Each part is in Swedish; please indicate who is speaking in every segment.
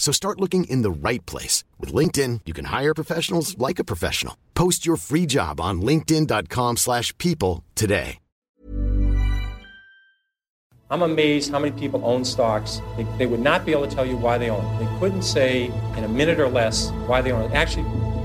Speaker 1: So start looking in the right place. With LinkedIn, you can hire professionals like a professional. Post your free job on linkedin.com slash people today.
Speaker 2: I'm amazed how many people own stocks. They, they would not be able to tell you why they own. They couldn't say in a minute or less why they own it. Actually,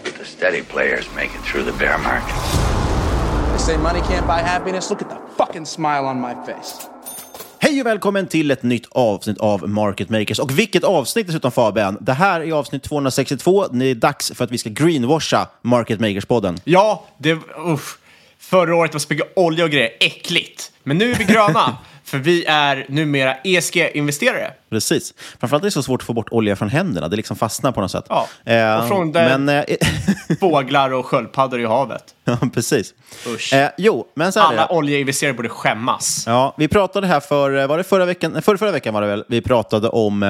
Speaker 3: the steady players make it through the bear market.
Speaker 4: They say money can't buy happiness. Look at the fucking smile on my face.
Speaker 5: Hej och välkommen till ett nytt avsnitt av Market Makers. Och vilket avsnitt dessutom Fabian. Det här är avsnitt 262. Det är dags för att vi ska greenwasha Market Makers-podden.
Speaker 6: Ja, det... Uff. Förra året var mycket olja och grejer. Äckligt. Men nu är vi gröna. för vi är numera ESG-investerare.
Speaker 5: Precis. Framförallt är det så svårt att få bort olja från händerna. Det liksom fastnar på något sätt.
Speaker 6: Ja,
Speaker 5: Eh,
Speaker 6: och från det-
Speaker 5: men, eh,
Speaker 6: Fåglar och sköldpaddor i havet.
Speaker 5: ja, precis.
Speaker 6: Usch.
Speaker 5: Eh, jo, men så här.
Speaker 6: Alla oljeinvesterare borde skämmas.
Speaker 5: Ja, vi pratade här för, eh, var det förra veckan? Nej, Förra, förra veckan var det väl? Vi pratade om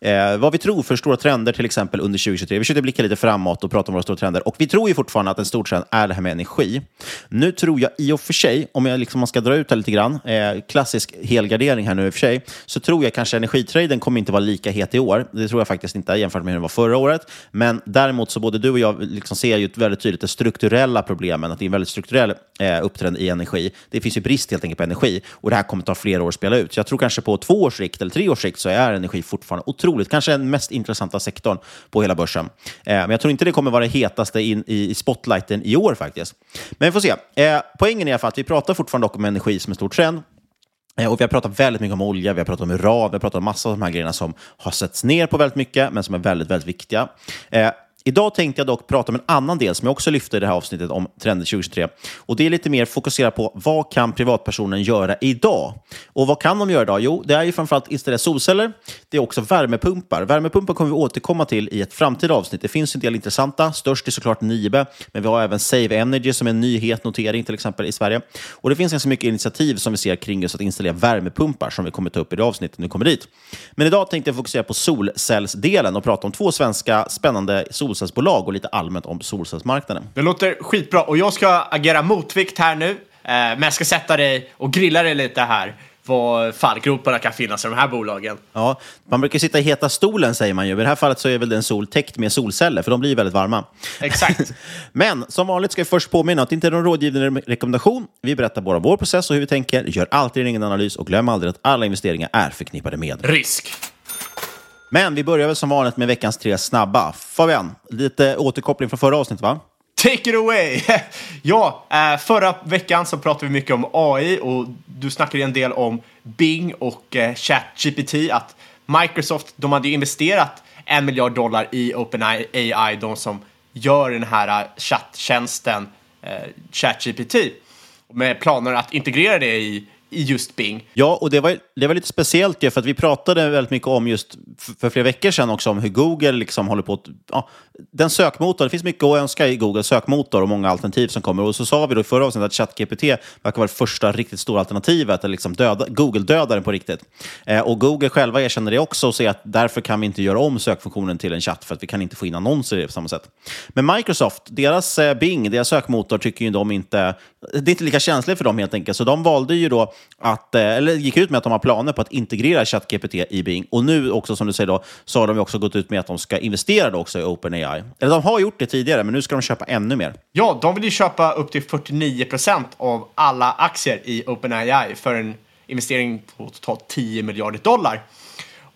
Speaker 5: eh, vad vi tror för stora trender till exempel under 2023. Vi försökte blicka lite framåt och prata om våra stora trender. Och vi tror ju fortfarande att en stor trend är det här med energi. Nu tror jag i och för sig, om jag liksom ska dra ut det lite grann, eh, klassisk helgardering här nu i och för sig, så tror jag kanske Traden kommer inte vara lika het i år. Det tror jag faktiskt inte jämfört med hur den var förra året. Men däremot så både du och jag liksom ser ju ett väldigt tydligt det strukturella problemen, att det är en väldigt strukturell eh, upptrend i energi. Det finns ju brist helt enkelt på energi och det här kommer ta flera år att spela ut. Så jag tror kanske på två års sikt eller tre års sikt så är energi fortfarande otroligt, kanske den mest intressanta sektorn på hela börsen. Eh, men jag tror inte det kommer vara det hetaste in i, i spotlighten i år faktiskt. Men vi får se. Eh, poängen är i alla fall att vi pratar fortfarande dock om energi som en stor trend. Eh, och vi har pratat väldigt mycket om olja, vi har pratat om uran, vi har pratat om massa av de här grejerna som har setts ner på väldigt mycket, men som är väldigt, väldigt viktiga. Eh, Idag tänkte jag dock prata om en annan del som jag också lyfte i det här avsnittet om trender 2023. Och det är lite mer fokuserat på vad kan privatpersonen göra idag? Och vad kan de göra idag? Jo, det är ju framförallt installera solceller. Det är också värmepumpar. Värmepumpar kommer vi återkomma till i ett framtida avsnitt. Det finns en del intressanta. Störst är såklart Nibe, men vi har även Save Energy som är en nyhet, notering till exempel i Sverige. Och det finns ganska mycket initiativ som vi ser kring just att installera värmepumpar som vi kommer ta upp i det avsnittet när vi kommer dit. Men idag tänkte jag fokusera på solcellsdelen och prata om två svenska spännande solcellsbolag och lite allmänt om solcellsmarknaden.
Speaker 6: Det låter skitbra och jag ska agera motvikt här nu. men jag ska sätta dig och grilla dig lite här vad fallgroparna kan finnas i de här bolagen.
Speaker 5: Ja, man brukar sitta i heta stolen säger man ju. I det här fallet så är väl den sol täckt med solceller, för de blir väldigt varma.
Speaker 6: Exakt.
Speaker 5: Men som vanligt ska vi först påminna att det inte är någon rådgivande rekommendation. Vi berättar bara vår process och hur vi tänker. Gör alltid din egen analys och glöm aldrig att alla investeringar är förknippade med
Speaker 6: risk.
Speaker 5: Men vi börjar väl som vanligt med veckans tre snabba. Fabian, lite återkoppling från förra avsnittet va?
Speaker 6: Take it away! ja, eh, förra veckan så pratade vi mycket om AI och du snackade en del om Bing och eh, ChatGPT. Att Microsoft, de hade ju investerat en miljard dollar i OpenAI, de som gör den här eh, chattjänsten chatttjänsten ChatGPT. Med planer att integrera det i i just Bing.
Speaker 5: Ja, och det var, det var lite speciellt ju, för att vi pratade väldigt mycket om just för flera veckor sedan också om hur Google liksom håller på att... Ja, den sökmotorn, det finns mycket att önska i Googles sökmotor och många alternativ som kommer. Och så sa vi då i förra avsnittet att ChatGPT verkar vara det första riktigt stora alternativet, eller liksom döda, Google-dödaren på riktigt. Eh, och Google själva erkänner det också och säger att därför kan vi inte göra om sökfunktionen till en chatt, för att vi kan inte få in annonser i det på samma sätt. Men Microsoft, deras eh, Bing, deras sökmotor, tycker ju de inte... Det är inte lika känsligt för dem helt enkelt, så de valde ju då att, eh, eller gick ut med att de har planer på att integrera ChatGPT i Bing. Och nu också, som du säger, då, så har de också gått ut med att de ska investera också i OpenAI. Eller de har gjort det tidigare, men nu ska de köpa ännu mer.
Speaker 6: Ja, de vill ju köpa upp till 49 procent av alla aktier i OpenAI för en investering på totalt 10 miljarder dollar.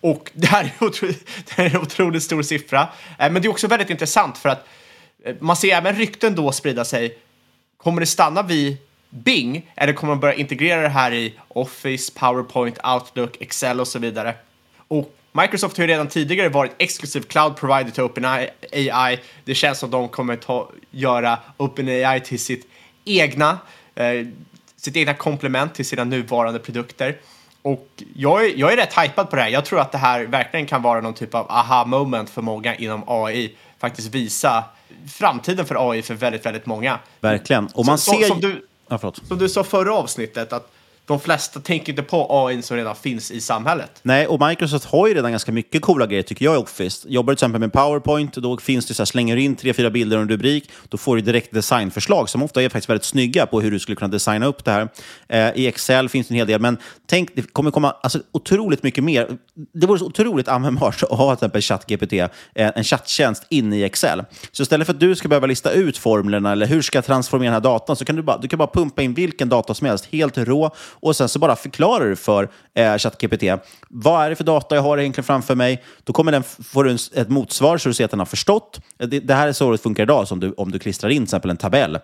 Speaker 6: Och det här är, otro, det här är en otroligt stor siffra. Eh, men det är också väldigt intressant för att eh, man ser även rykten då sprida sig. Kommer det stanna vid Bing eller kommer man börja integrera det här i Office, PowerPoint, Outlook, Excel och så vidare. Och Microsoft har ju redan tidigare varit exklusiv cloud provider till OpenAI. Det känns som de kommer ta, göra OpenAI till sitt egna, eh, sitt egna komplement till sina nuvarande produkter. Och jag är, jag är rätt hypad på det här. Jag tror att det här verkligen kan vara någon typ av aha moment för många inom AI. Faktiskt visa framtiden för AI för väldigt, väldigt många.
Speaker 5: Verkligen. Och man ser...
Speaker 6: Som du,
Speaker 5: Ja.
Speaker 6: Som du sa förra avsnittet, att de flesta tänker inte på AI som redan finns i samhället.
Speaker 5: Nej, och Microsoft har ju redan ganska mycket coola grejer tycker jag i Office. Jobbar till exempel med PowerPoint, då finns det så här, slänger du in tre, fyra bilder och en rubrik, då får du direkt designförslag som ofta är faktiskt väldigt snygga på hur du skulle kunna designa upp det här. Eh, I Excel finns det en hel del, men tänk, det kommer komma alltså, otroligt mycket mer. Det vore så otroligt användbart att ha till exempel ChatGPT, eh, en chatttjänst in i Excel. Så istället för att du ska behöva lista ut formlerna eller hur ska jag transformera den här datan, så kan du bara, du kan bara pumpa in vilken data som helst, helt rå, och sen så bara förklarar du för eh, ChatGPT vad är det för data jag har egentligen framför mig. Då kommer den, får du ett motsvar så du ser att den har förstått. Eh, det, det här är så det funkar idag, som du, om du klistrar in till exempel en tabell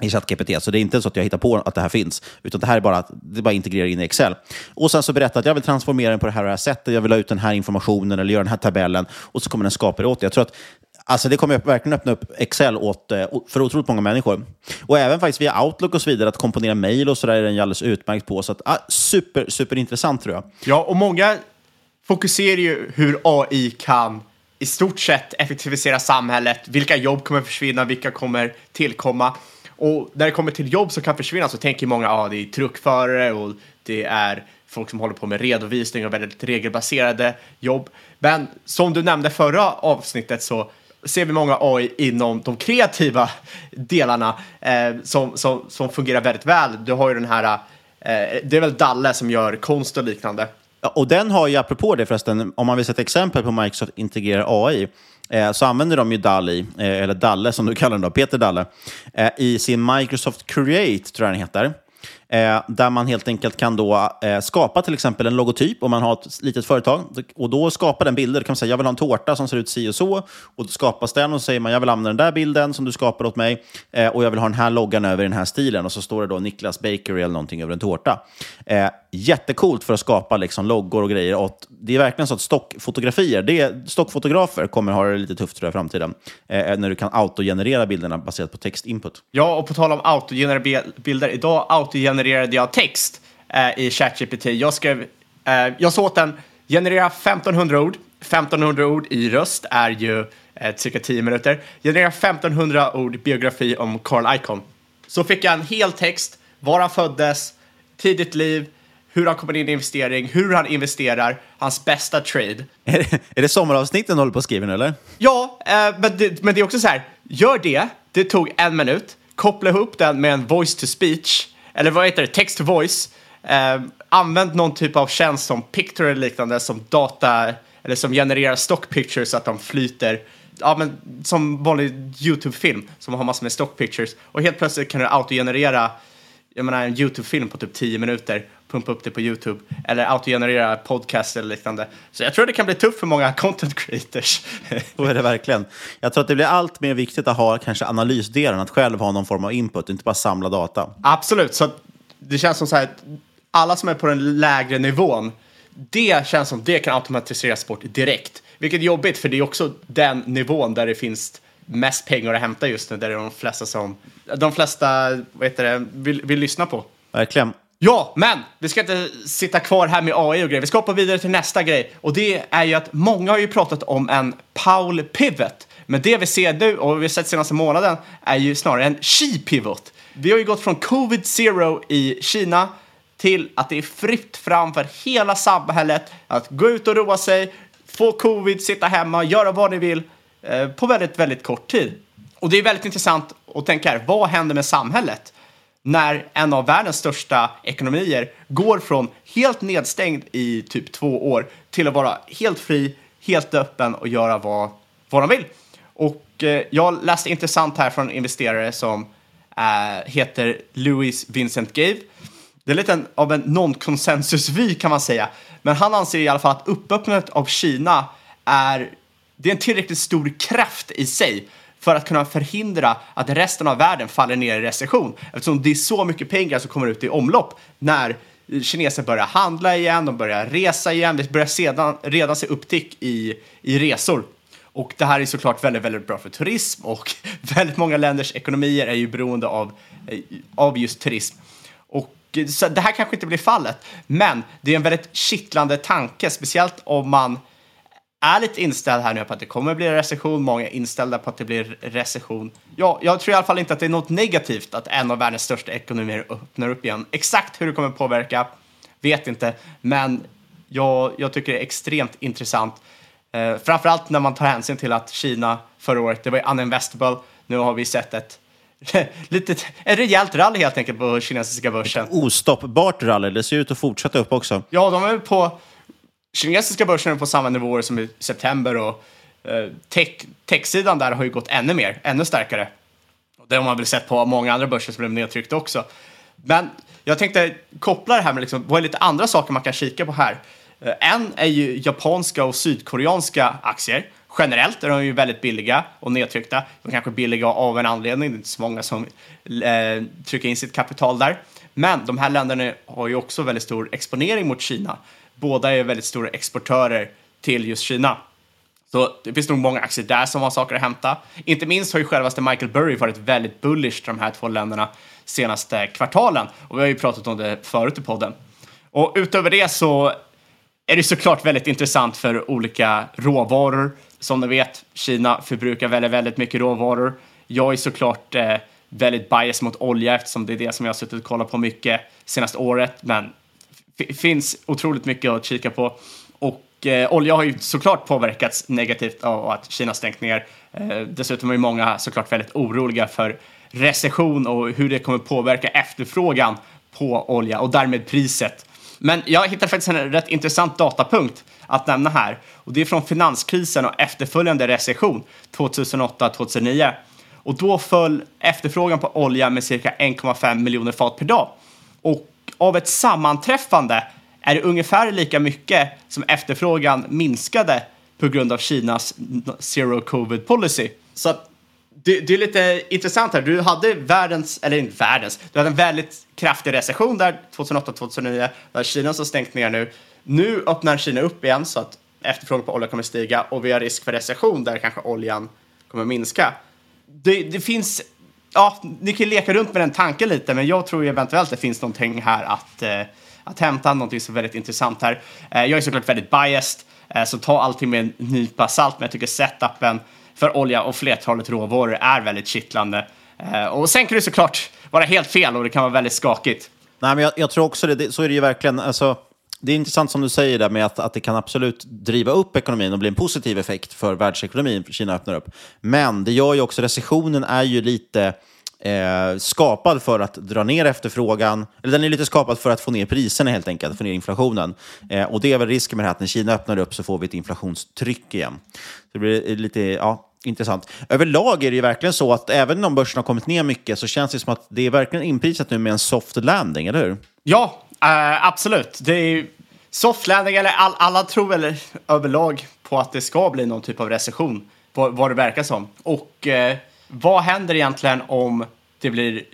Speaker 5: i ChatGPT. Så det är inte så att jag hittar på att det här finns, utan det här är bara att det bara integrerar in i Excel. Och sen så berättar att jag vill transformera den på det här och det här sättet, jag vill ha ut den här informationen eller göra den här tabellen och så kommer den skapa det åt dig. Jag tror att Alltså det kommer verkligen öppna upp Excel åt, eh, för otroligt många människor. Och även faktiskt via Outlook och så vidare, att komponera mejl och så där är den ju alldeles utmärkt på. Så att, ah, super, superintressant tror jag.
Speaker 6: Ja, och många fokuserar ju hur AI kan i stort sett effektivisera samhället. Vilka jobb kommer försvinna, vilka kommer tillkomma. Och när det kommer till jobb som kan försvinna så tänker många att ah, det är truckförare och det är folk som håller på med redovisning och väldigt regelbaserade jobb. Men som du nämnde förra avsnittet så ser vi många AI inom de kreativa delarna eh, som, som, som fungerar väldigt väl. Du har ju den här, eh, det är väl Dalle som gör konst och liknande.
Speaker 5: Ja, och den har ju, apropå det förresten, om man vill sätta exempel på Microsoft integrerar AI, eh, så använder de ju DALI, eh, eller Dalle som du kallar den då, Peter Dalle, eh, i sin Microsoft Create, tror jag den heter. Eh, där man helt enkelt kan då eh, skapa till exempel en logotyp om man har ett litet företag. Och då skapar den bilder. Då kan man säga jag vill ha en tårta som ser ut si och så. Och då skapas den och så säger man jag vill använda den där bilden som du skapar åt mig. Eh, och jag vill ha den här loggan över den här stilen. Och så står det då Niklas Bakery eller någonting över en tårta. Eh, jättekult för att skapa liksom, loggor och grejer. Och det är verkligen så att stockfotografier, det, stockfotografer kommer ha det lite tufft tror jag, i framtiden. Eh, eh, när du kan autogenerera bilderna baserat på textinput.
Speaker 6: Ja, och på tal om autogenerera bilder. Idag autogenererade jag text eh, i ChatGPT. Jag skrev, eh, jag sa åt den generera 1500 ord. 1500 ord i röst är ju eh, cirka 10 minuter. Generera 1500 ord biografi om Carl Icahn. Så fick jag en hel text, var han föddes, tidigt liv, hur han kommer in i investering, hur han investerar, hans bästa trade.
Speaker 5: Är det, är det sommaravsnitten du håller på att skriva nu eller?
Speaker 6: Ja, eh, men, det, men det är också så här, gör det, det tog en minut, koppla ihop den med en voice to speech eller vad heter det, text to voice. Eh, använd någon typ av tjänst som Picture eller liknande som data eller som genererar stock pictures så att de flyter. Ja, men som vanlig YouTube-film som har massor med stock pictures. Och helt plötsligt kan du autogenerera jag menar, en YouTube-film på typ 10 minuter, pumpa upp det på YouTube, eller autogenerera podcast eller liknande. Så jag tror det kan bli tufft för många content creators.
Speaker 5: Så är det verkligen. Jag tror att det blir allt mer viktigt att ha kanske analysdelen, att själv ha någon form av input, inte bara samla data.
Speaker 6: Absolut, så det känns som så här, att alla som är på den lägre nivån, det känns som det kan automatiseras bort direkt. Vilket är jobbigt, för det är också den nivån där det finns mest pengar att hämta just nu, där det är de flesta som, de flesta, vad heter det, vill, vill lyssna på.
Speaker 5: Verkligen.
Speaker 6: Ja, men vi ska inte sitta kvar här med AI och grejer. Vi ska hoppa vidare till nästa grej. Och det är ju att många har ju pratat om en Paul Pivot. Men det vi ser nu, och vi har sett senaste månaden, är ju snarare en Xi Pivot. Vi har ju gått från Covid Zero i Kina till att det är fritt fram för hela samhället att gå ut och roa sig, få covid, sitta hemma, göra vad ni vill Eh, på väldigt, väldigt kort tid. Och det är väldigt intressant att tänka här, vad händer med samhället när en av världens största ekonomier går från helt nedstängd i typ två år till att vara helt fri, helt öppen och göra vad, vad de vill. Och eh, jag läste intressant här från investerare som eh, heter Louis Vincent Gave. Det är lite en, av en non-consensus-vy kan man säga. Men han anser i alla fall att uppöppnandet av Kina är, det är en tillräckligt stor kraft i sig för att kunna förhindra att resten av världen faller ner i recession. Eftersom det är så mycket pengar som kommer ut i omlopp när kineser börjar handla igen, de börjar resa igen, vi börjar sedan, redan se upptick i, i resor. Och det här är såklart väldigt, väldigt bra för turism och väldigt många länders ekonomier är ju beroende av, eh, av just turism. Och eh, så det här kanske inte blir fallet, men det är en väldigt kittlande tanke, speciellt om man är lite inställd här nu på att det kommer bli recession. Många är inställda på att det blir recession. Ja, jag tror i alla fall inte att det är något negativt att en av världens största ekonomier öppnar upp igen. Exakt hur det kommer påverka vet inte, men jag, jag tycker det är extremt intressant. Eh, framförallt när man tar hänsyn till att Kina förra året, det var uninvestable. Nu har vi sett ett litet, ett rejält rally helt enkelt på kinesiska börsen.
Speaker 5: Ostoppbart rally, det ser ut att fortsätta upp också.
Speaker 6: Ja, de är på kinesiska börsen är på samma nivåer som i september och eh, tech, techsidan där har ju gått ännu mer, ännu starkare. Det har man väl sett på många andra börser som blev nedtryckta också. Men jag tänkte koppla det här med liksom, vad är lite andra saker man kan kika på här. Eh, en är ju japanska och sydkoreanska aktier. Generellt är de ju väldigt billiga och nedtryckta. De är kanske billiga av en anledning, det är inte så många som eh, trycker in sitt kapital där. Men de här länderna har ju också väldigt stor exponering mot Kina båda är väldigt stora exportörer till just Kina. Så det finns nog många aktier där som har saker att hämta. Inte minst har ju självaste Michael Burry varit väldigt bullish till de här två länderna senaste kvartalen. Och vi har ju pratat om det förut i podden. Och utöver det så är det såklart väldigt intressant för olika råvaror. Som ni vet, Kina förbrukar väldigt, väldigt mycket råvaror. Jag är såklart eh, väldigt bias mot olja eftersom det är det som jag har suttit och kollat på mycket senaste året. Men finns otroligt mycket att kika på. Och eh, olja har ju såklart påverkats negativt av att Kina stängt ner. Eh, dessutom är många såklart väldigt oroliga för recession och hur det kommer påverka efterfrågan på olja och därmed priset. Men jag hittade faktiskt en rätt intressant datapunkt att nämna här och det är från finanskrisen och efterföljande recession 2008-2009. Och då föll efterfrågan på olja med cirka 1,5 miljoner fat per dag. Och av ett sammanträffande är det ungefär lika mycket som efterfrågan minskade på grund av Kinas zero covid policy. Så att det, det, är lite intressant här. Du hade världens, eller inte världens, du hade en väldigt kraftig recession där 2008-2009 där Kina har stängt ner nu. Nu öppnar Kina upp igen så att efterfrågan på olja kommer stiga och vi har risk för recession där kanske oljan kommer minska. Det, det finns ja, ni kan leka runt med den tanken lite, men jag tror ju eventuellt det finns någonting här att, eh, att hämta, någonting som är väldigt intressant här. Eh, jag är såklart väldigt biased, eh, så ta allting med en nypa salt, men jag tycker setupen för olja och flertalet råvaror är väldigt kittlande. Eh, och sen kan det såklart vara helt fel och det kan vara väldigt skakigt.
Speaker 5: Nej, men jag, jag tror också det, det, så är det ju verkligen. Alltså det är intressant som du säger där med att, att det kan absolut driva upp ekonomin och bli en positiv effekt för världsekonomin, för Kina öppnar upp. Men det gör ju också, recessionen är ju lite eh, skapad för att dra ner efterfrågan, eller den är lite skapad för att få ner priserna helt enkelt, få ner inflationen. Eh, och det är väl risken med det här att när Kina öppnar upp så får vi ett inflationstryck igen. Det blir lite, ja, intressant. Överlag är det ju verkligen så att även om börsen har kommit ner mycket så känns det som att det är verkligen inprisat nu med en soft landing, eller hur?
Speaker 6: Ja, Eh, absolut. Det är ju soft landing, eller all, alla tror väl överlag på att det ska bli någon typ av recession, vad, vad det verkar som. Och eh, vad händer egentligen om det blir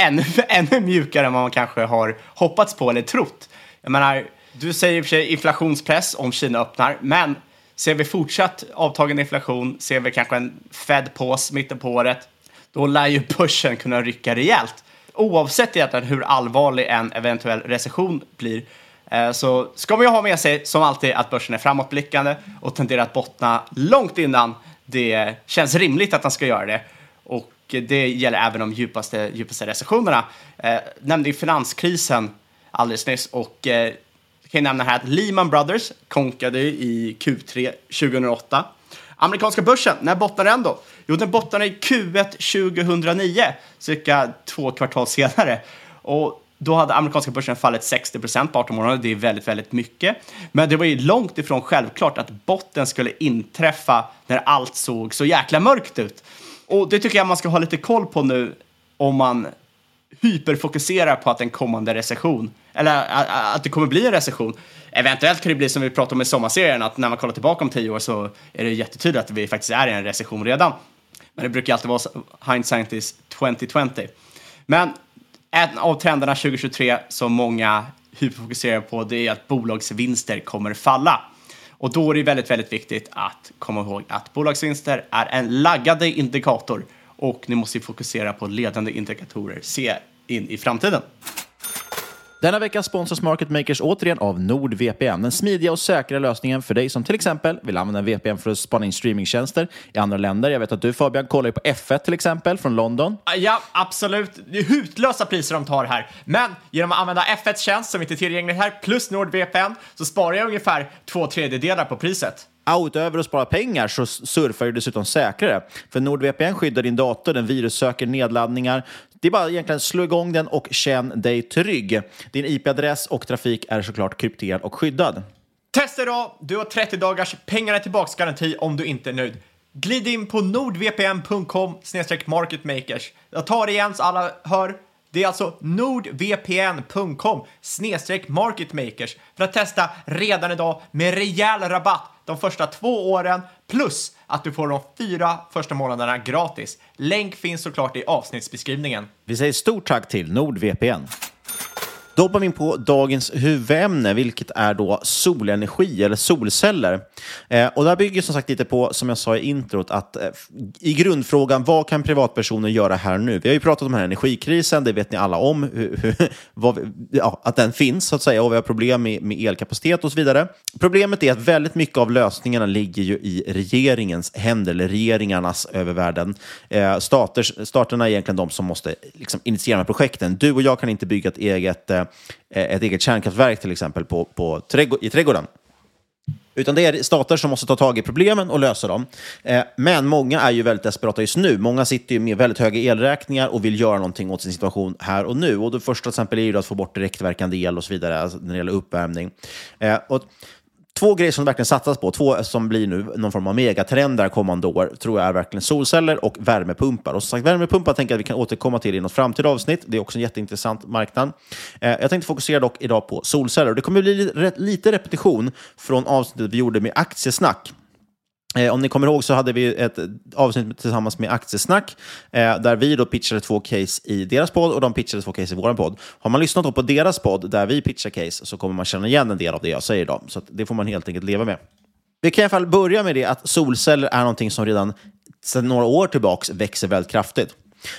Speaker 6: ännu, ännu mjukare än vad man kanske har hoppats på eller trott? Jag menar, du säger i och för sig inflationspress om Kina öppnar, men ser vi fortsatt avtagande inflation, ser vi kanske en Fed-pås mitten på året, då lär ju börsen kunna rycka rejält. Oavsett egentligen hur allvarlig en eventuell recession blir eh, så ska man ju ha med sig som alltid att börsen är framåtblickande och tenderar att bottna långt innan det känns rimligt att den ska göra det. Och det gäller även de djupaste, djupaste recessionerna. Eh, nämnde ju finanskrisen alldeles nyss och eh, kan jag nämna här att Lehman Brothers konkade i Q3 2008. Amerikanska börsen, när bottnade den då? Jo, den bottnade i Q1 2009, cirka två kvartal senare. Och då hade amerikanska börsen fallit 60 procent på 18 månader. Det är väldigt, väldigt mycket. Men det var ju långt ifrån självklart att botten skulle inträffa när allt såg så jäkla mörkt ut. Och det tycker jag man ska ha lite koll på nu om man hyperfokuserar på att en kommande recession, eller att det kommer bli en recession. Eventuellt kan det bli som vi pratade om i sommarserien, att när man kollar tillbaka om tio år så är det jättetydligt att vi faktiskt är i en recession redan. Men det brukar alltid vara hindsight is 2020. Men en av trenderna 2023 som många hyperfokuserar på det är att bolagsvinster kommer falla. Och då är det väldigt, väldigt viktigt att komma ihåg att bolagsvinster är en laggande indikator och ni måste fokusera på ledande indikatorer. Se in i framtiden.
Speaker 5: Denna vecka sponsras Market Makers återigen av NordVPN, den smidiga och säkra lösningen för dig som till exempel vill använda en VPN för att spana in streamingtjänster i andra länder. Jag vet att du Fabian kollar på F1 till exempel från London.
Speaker 6: Ja, absolut. Det är hutlösa priser de tar här. Men genom att använda F1s tjänst som inte är tillgänglig här plus NordVPN så sparar jag ungefär två tredjedelar på priset.
Speaker 5: Ja, utöver att spara pengar så surfar du dessutom säkrare. För NordVPN skyddar din dator, den virussöker nedladdningar. Det är bara egentligen slå igång den och känn dig trygg. Din IP-adress och trafik är såklart krypterad och skyddad.
Speaker 6: Testa idag! Du har 30 dagars pengarna tillbaks-garanti om du inte är nöjd. Glid in på nordvpn.com marketmakers. Jag tar det igen så alla hör. Det är alltså nordvpn.com marketmakers för att testa redan idag med rejäl rabatt de första två åren plus att du får de fyra första månaderna gratis. Länk finns såklart i avsnittsbeskrivningen.
Speaker 5: Vi säger stort tack till NordVPN. Då hoppar vi in på dagens huvudämne, vilket är då solenergi eller solceller. Eh, och det här bygger som sagt lite på, som jag sa i introt, att eh, i grundfrågan, vad kan privatpersoner göra här nu? Vi har ju pratat om den här energikrisen, det vet ni alla om, hur, hur, vad, ja, att den finns så att säga, och vi har problem med, med elkapacitet och så vidare. Problemet är att väldigt mycket av lösningarna ligger ju i regeringens händer, eller regeringarnas övervärlden. Eh, staters, staterna är egentligen de som måste liksom, initiera de här projekten. Du och jag kan inte bygga ett eget eh, Eh, ett eget kärnkraftverk till exempel på, på i trädgården. Utan det är stater som måste ta tag i problemen och lösa dem. Eh, men många är ju väldigt desperata just nu. Många sitter ju med väldigt höga elräkningar och vill göra någonting åt sin situation här och nu. Och det första exempel är ju att få bort direktverkande el och så vidare alltså när det gäller uppvärmning. Eh, och Två grejer som det verkligen satsas på, två som blir nu någon form av megatrender kommande år, tror jag är verkligen solceller och värmepumpar. Och som sagt, värmepumpar tänker jag att vi kan återkomma till i något framtida avsnitt. Det är också en jätteintressant marknad. Eh, jag tänkte fokusera dock idag på solceller. Det kommer bli lite repetition från avsnittet vi gjorde med aktiesnack. Eh, om ni kommer ihåg så hade vi ett avsnitt tillsammans med Aktiesnack eh, där vi då pitchade två case i deras podd och de pitchade två case i vår podd. Har man lyssnat på deras podd där vi pitchar case så kommer man känna igen en del av det jag säger idag. Så det får man helt enkelt leva med. Vi kan i alla fall börja med det att solceller är någonting som redan sedan några år tillbaka växer väldigt kraftigt.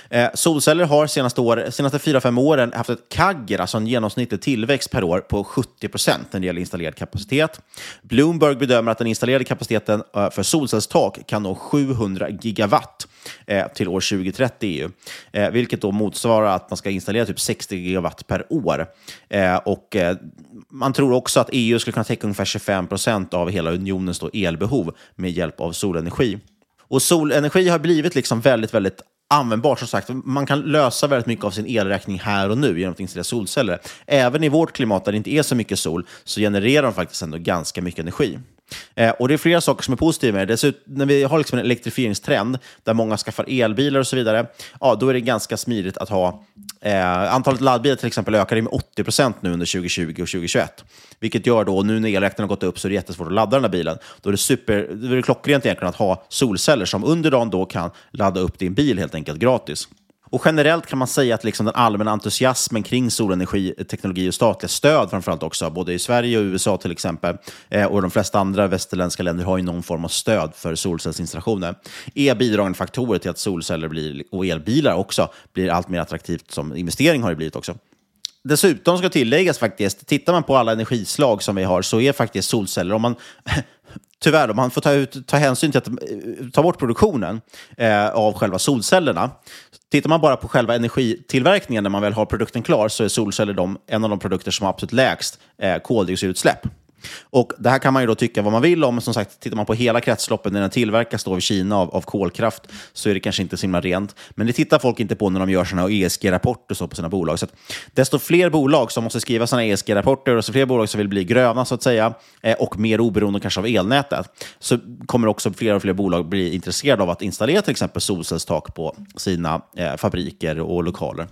Speaker 5: Eh, solceller har senaste, år, senaste 4-5 åren haft ett kagger, alltså en genomsnittlig tillväxt per år på 70 procent när det gäller installerad kapacitet. Bloomberg bedömer att den installerade kapaciteten eh, för solcellstak kan nå 700 gigawatt eh, till år 2030 EU, eh, vilket då motsvarar att man ska installera typ 60 gigawatt per år. Eh, och eh, man tror också att EU skulle kunna täcka ungefär 25 procent av hela unionens då elbehov med hjälp av solenergi. Och solenergi har blivit liksom väldigt, väldigt användbart. Som sagt, man kan lösa väldigt mycket av sin elräkning här och nu genom att installera solceller. Även i vårt klimat där det inte är så mycket sol så genererar de faktiskt ändå ganska mycket energi. Eh, och Det är flera saker som är positiva med det. När vi har liksom en elektrifieringstrend där många skaffar elbilar och så vidare, ja, då är det ganska smidigt att ha... Eh, antalet laddbilar till exempel ökade med 80 procent nu under 2020 och 2021. Vilket gör då, nu när elräkningen har gått upp så är det jättesvårt att ladda den här bilen. Då är det, super, då är det klockrent egentligen att ha solceller som under dagen då kan ladda upp din bil helt enkelt gratis. Och generellt kan man säga att liksom den allmänna entusiasmen kring solenergiteknologi och statliga stöd framförallt också, både i Sverige och USA till exempel, eh, och de flesta andra västerländska länder har ju någon form av stöd för solcellsinstallationer, är bidragande faktorer till att solceller blir, och elbilar också blir allt mer attraktivt som investering har det blivit också. Dessutom ska tilläggas faktiskt, tittar man på alla energislag som vi har så är faktiskt solceller, om man tyvärr, om man får ta, ut, ta hänsyn till att eh, ta bort produktionen eh, av själva solcellerna. Tittar man bara på själva energitillverkningen när man väl har produkten klar så är solceller de, en av de produkter som har absolut lägst eh, koldioxidutsläpp. Och Det här kan man ju då tycka vad man vill om, men som sagt, tittar man på hela kretsloppet när den tillverkas då i Kina av, av kolkraft så är det kanske inte så himla rent. Men det tittar folk inte på när de gör sina ESG-rapporter på sina bolag. Så desto fler bolag som måste skriva sina ESG-rapporter och desto fler bolag som vill bli gröna så att säga eh, och mer oberoende kanske av elnätet så kommer också fler och fler bolag bli intresserade av att installera till exempel solcellstak på sina eh, fabriker och lokaler.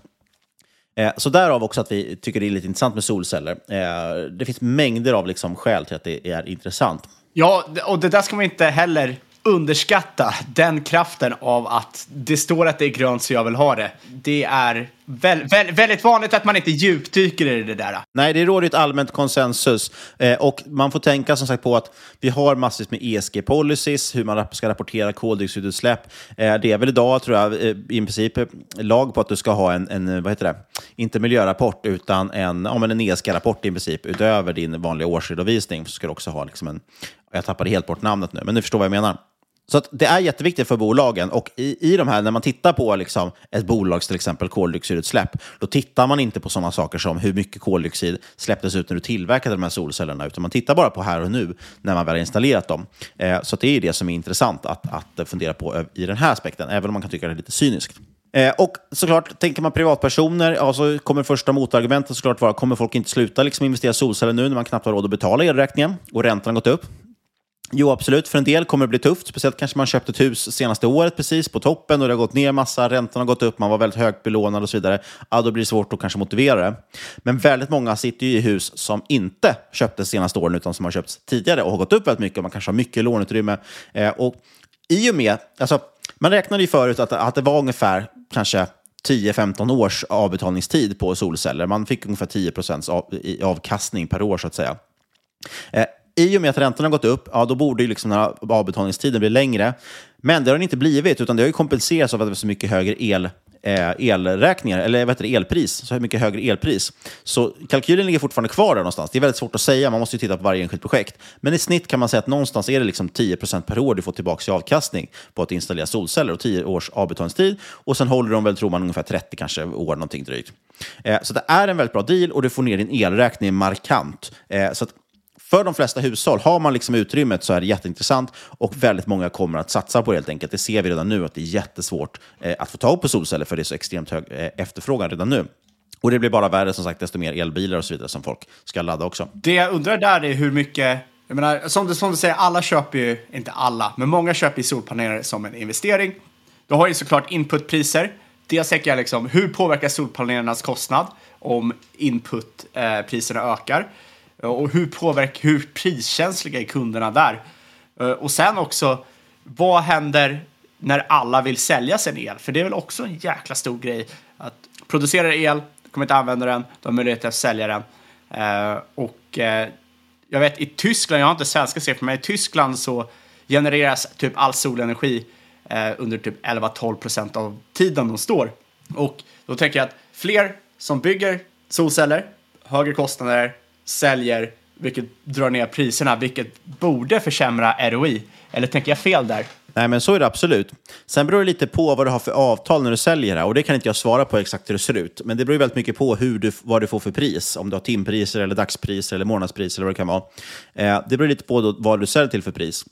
Speaker 5: Eh, så därav också att vi tycker det är lite intressant med solceller. Eh, det finns mängder av liksom skäl till att det är intressant.
Speaker 6: Ja, och det där ska man inte heller underskatta den kraften av att det står att det är grönt så jag vill ha det. Det är väl, väl, väldigt vanligt att man inte djupdyker i det där.
Speaker 5: Nej, det råder ett allmänt konsensus. Eh, och man får tänka som sagt på att vi har massvis med ESG-policies, hur man ska rapportera koldioxidutsläpp. Eh, det är väl idag, tror jag, eh, i princip eh, lag på att du ska ha en, en eh, vad heter det, inte miljörapport, utan en, ja, en ESG-rapport i princip. Utöver din vanliga årsredovisning så ska du också ha liksom en, jag tappade helt bort namnet nu, men ni förstår vad jag menar. Så det är jätteviktigt för bolagen. Och i, i de här, när man tittar på liksom ett bolags till exempel koldioxidutsläpp, då tittar man inte på sådana saker som hur mycket koldioxid släpptes ut när du tillverkade de här solcellerna, utan man tittar bara på här och nu när man väl har installerat dem. Eh, så det är det som är intressant att, att fundera på i den här aspekten, även om man kan tycka det är lite cyniskt. Eh, och såklart, tänker man privatpersoner, ja, så kommer första motargumentet såklart vara, kommer folk inte sluta liksom investera i solceller nu när man knappt har råd att betala elräkningen och räntan har gått upp? Jo, absolut. För en del kommer det bli tufft. Speciellt kanske man köpt ett hus senaste året precis på toppen och det har gått ner massa, räntan har gått upp, man var väldigt högt belånad och så vidare. Ja, då blir det svårt att kanske motivera det. Men väldigt många sitter ju i hus som inte köptes senaste åren utan som har köpts tidigare och har gått upp väldigt mycket och man kanske har mycket låneutrymme. Eh, och i och med, alltså, man räknade ju förut att, att det var ungefär kanske 10-15 års avbetalningstid på solceller. Man fick ungefär 10 procents av, avkastning per år så att säga. Eh, i och med att räntorna har gått upp, ja, då borde ju liksom den här avbetalningstiden bli längre. Men det har den inte blivit, utan det har ju kompenserats av att det är så mycket högre el, eh, elräkningar, eller vad heter det, elpris, så mycket högre elpris. Så kalkylen ligger fortfarande kvar där någonstans. Det är väldigt svårt att säga, man måste ju titta på varje enskilt projekt. Men i snitt kan man säga att någonstans är det liksom 10% per år du får tillbaka i avkastning på att installera solceller och 10 års avbetalningstid. Och sen håller de väl, tror man, ungefär 30 kanske år, någonting drygt. Eh, så det är en väldigt bra deal och du får ner din elräkning markant. Eh, så för de flesta hushåll, har man liksom utrymmet så är det jätteintressant och väldigt många kommer att satsa på det helt enkelt. Det ser vi redan nu att det är jättesvårt eh, att få tag på solceller för det är så extremt hög eh, efterfrågan redan nu. Och det blir bara värre som sagt desto mer elbilar och så vidare som folk ska ladda också.
Speaker 6: Det jag undrar där är hur mycket jag menar, som du, som du säger, alla köper ju, inte alla, men många köper ju solpaneler som en investering. Du har ju såklart inputpriser. Dels tänker jag liksom, hur påverkar solpanelernas kostnad om inputpriserna eh, ökar? Eh, och hur, påverkar, hur priskänsliga är kunderna där? Eh, och sen också, vad händer när alla vill sälja sin el? För det är väl också en jäkla stor grej att producera el, kommer inte använda den, de har möjlighet att sälja den. Eh, och jag vet i Tyskland, jag har inte svenska siffror, men i Tyskland så genereras typ all solenergi under typ 11-12 procent av tiden de står. Och då tänker jag att fler som bygger solceller, högre kostnader, säljer, vilket drar ner priserna, vilket borde försämra ROI. Eller tänker jag fel där?
Speaker 5: Nej, men så är det absolut. Sen beror det lite på vad du har för avtal när du säljer det och det kan inte jag svara på exakt hur det ser ut. Men det beror väldigt mycket på hur du, vad du får för pris, om du har timpriser eller dagspriser eller månadspriser eller vad det kan vara. Eh, det beror lite på då, vad du säljer till för pris.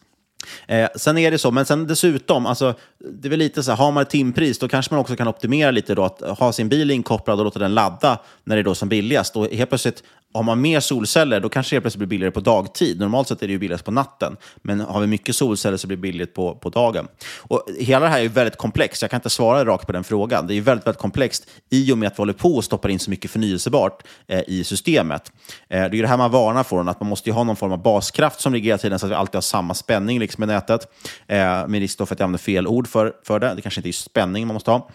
Speaker 5: Eh, sen är det så, men sen dessutom, alltså, det är väl lite så här, har man ett timpris då kanske man också kan optimera lite då, att ha sin bil inkopplad och låta den ladda när det är då som billigast. Och helt plötsligt, har man mer solceller, då kanske det plötsligt blir billigare på dagtid. Normalt sett är det ju billigast på natten, men har vi mycket solceller så blir det billigt på, på dagen. Och hela det här är ju väldigt komplext, jag kan inte svara rakt på den frågan. Det är ju väldigt, väldigt komplext i och med att vi håller på och stoppar in så mycket förnyelsebart eh, i systemet. Eh, det är ju det här man varnar för, att man måste ju ha någon form av baskraft som ligger hela tiden så att vi alltid har samma spänning liksom, i nätet. Eh, med risk för att jag använder fel ord för, för det. Det kanske inte är spänning man måste ha.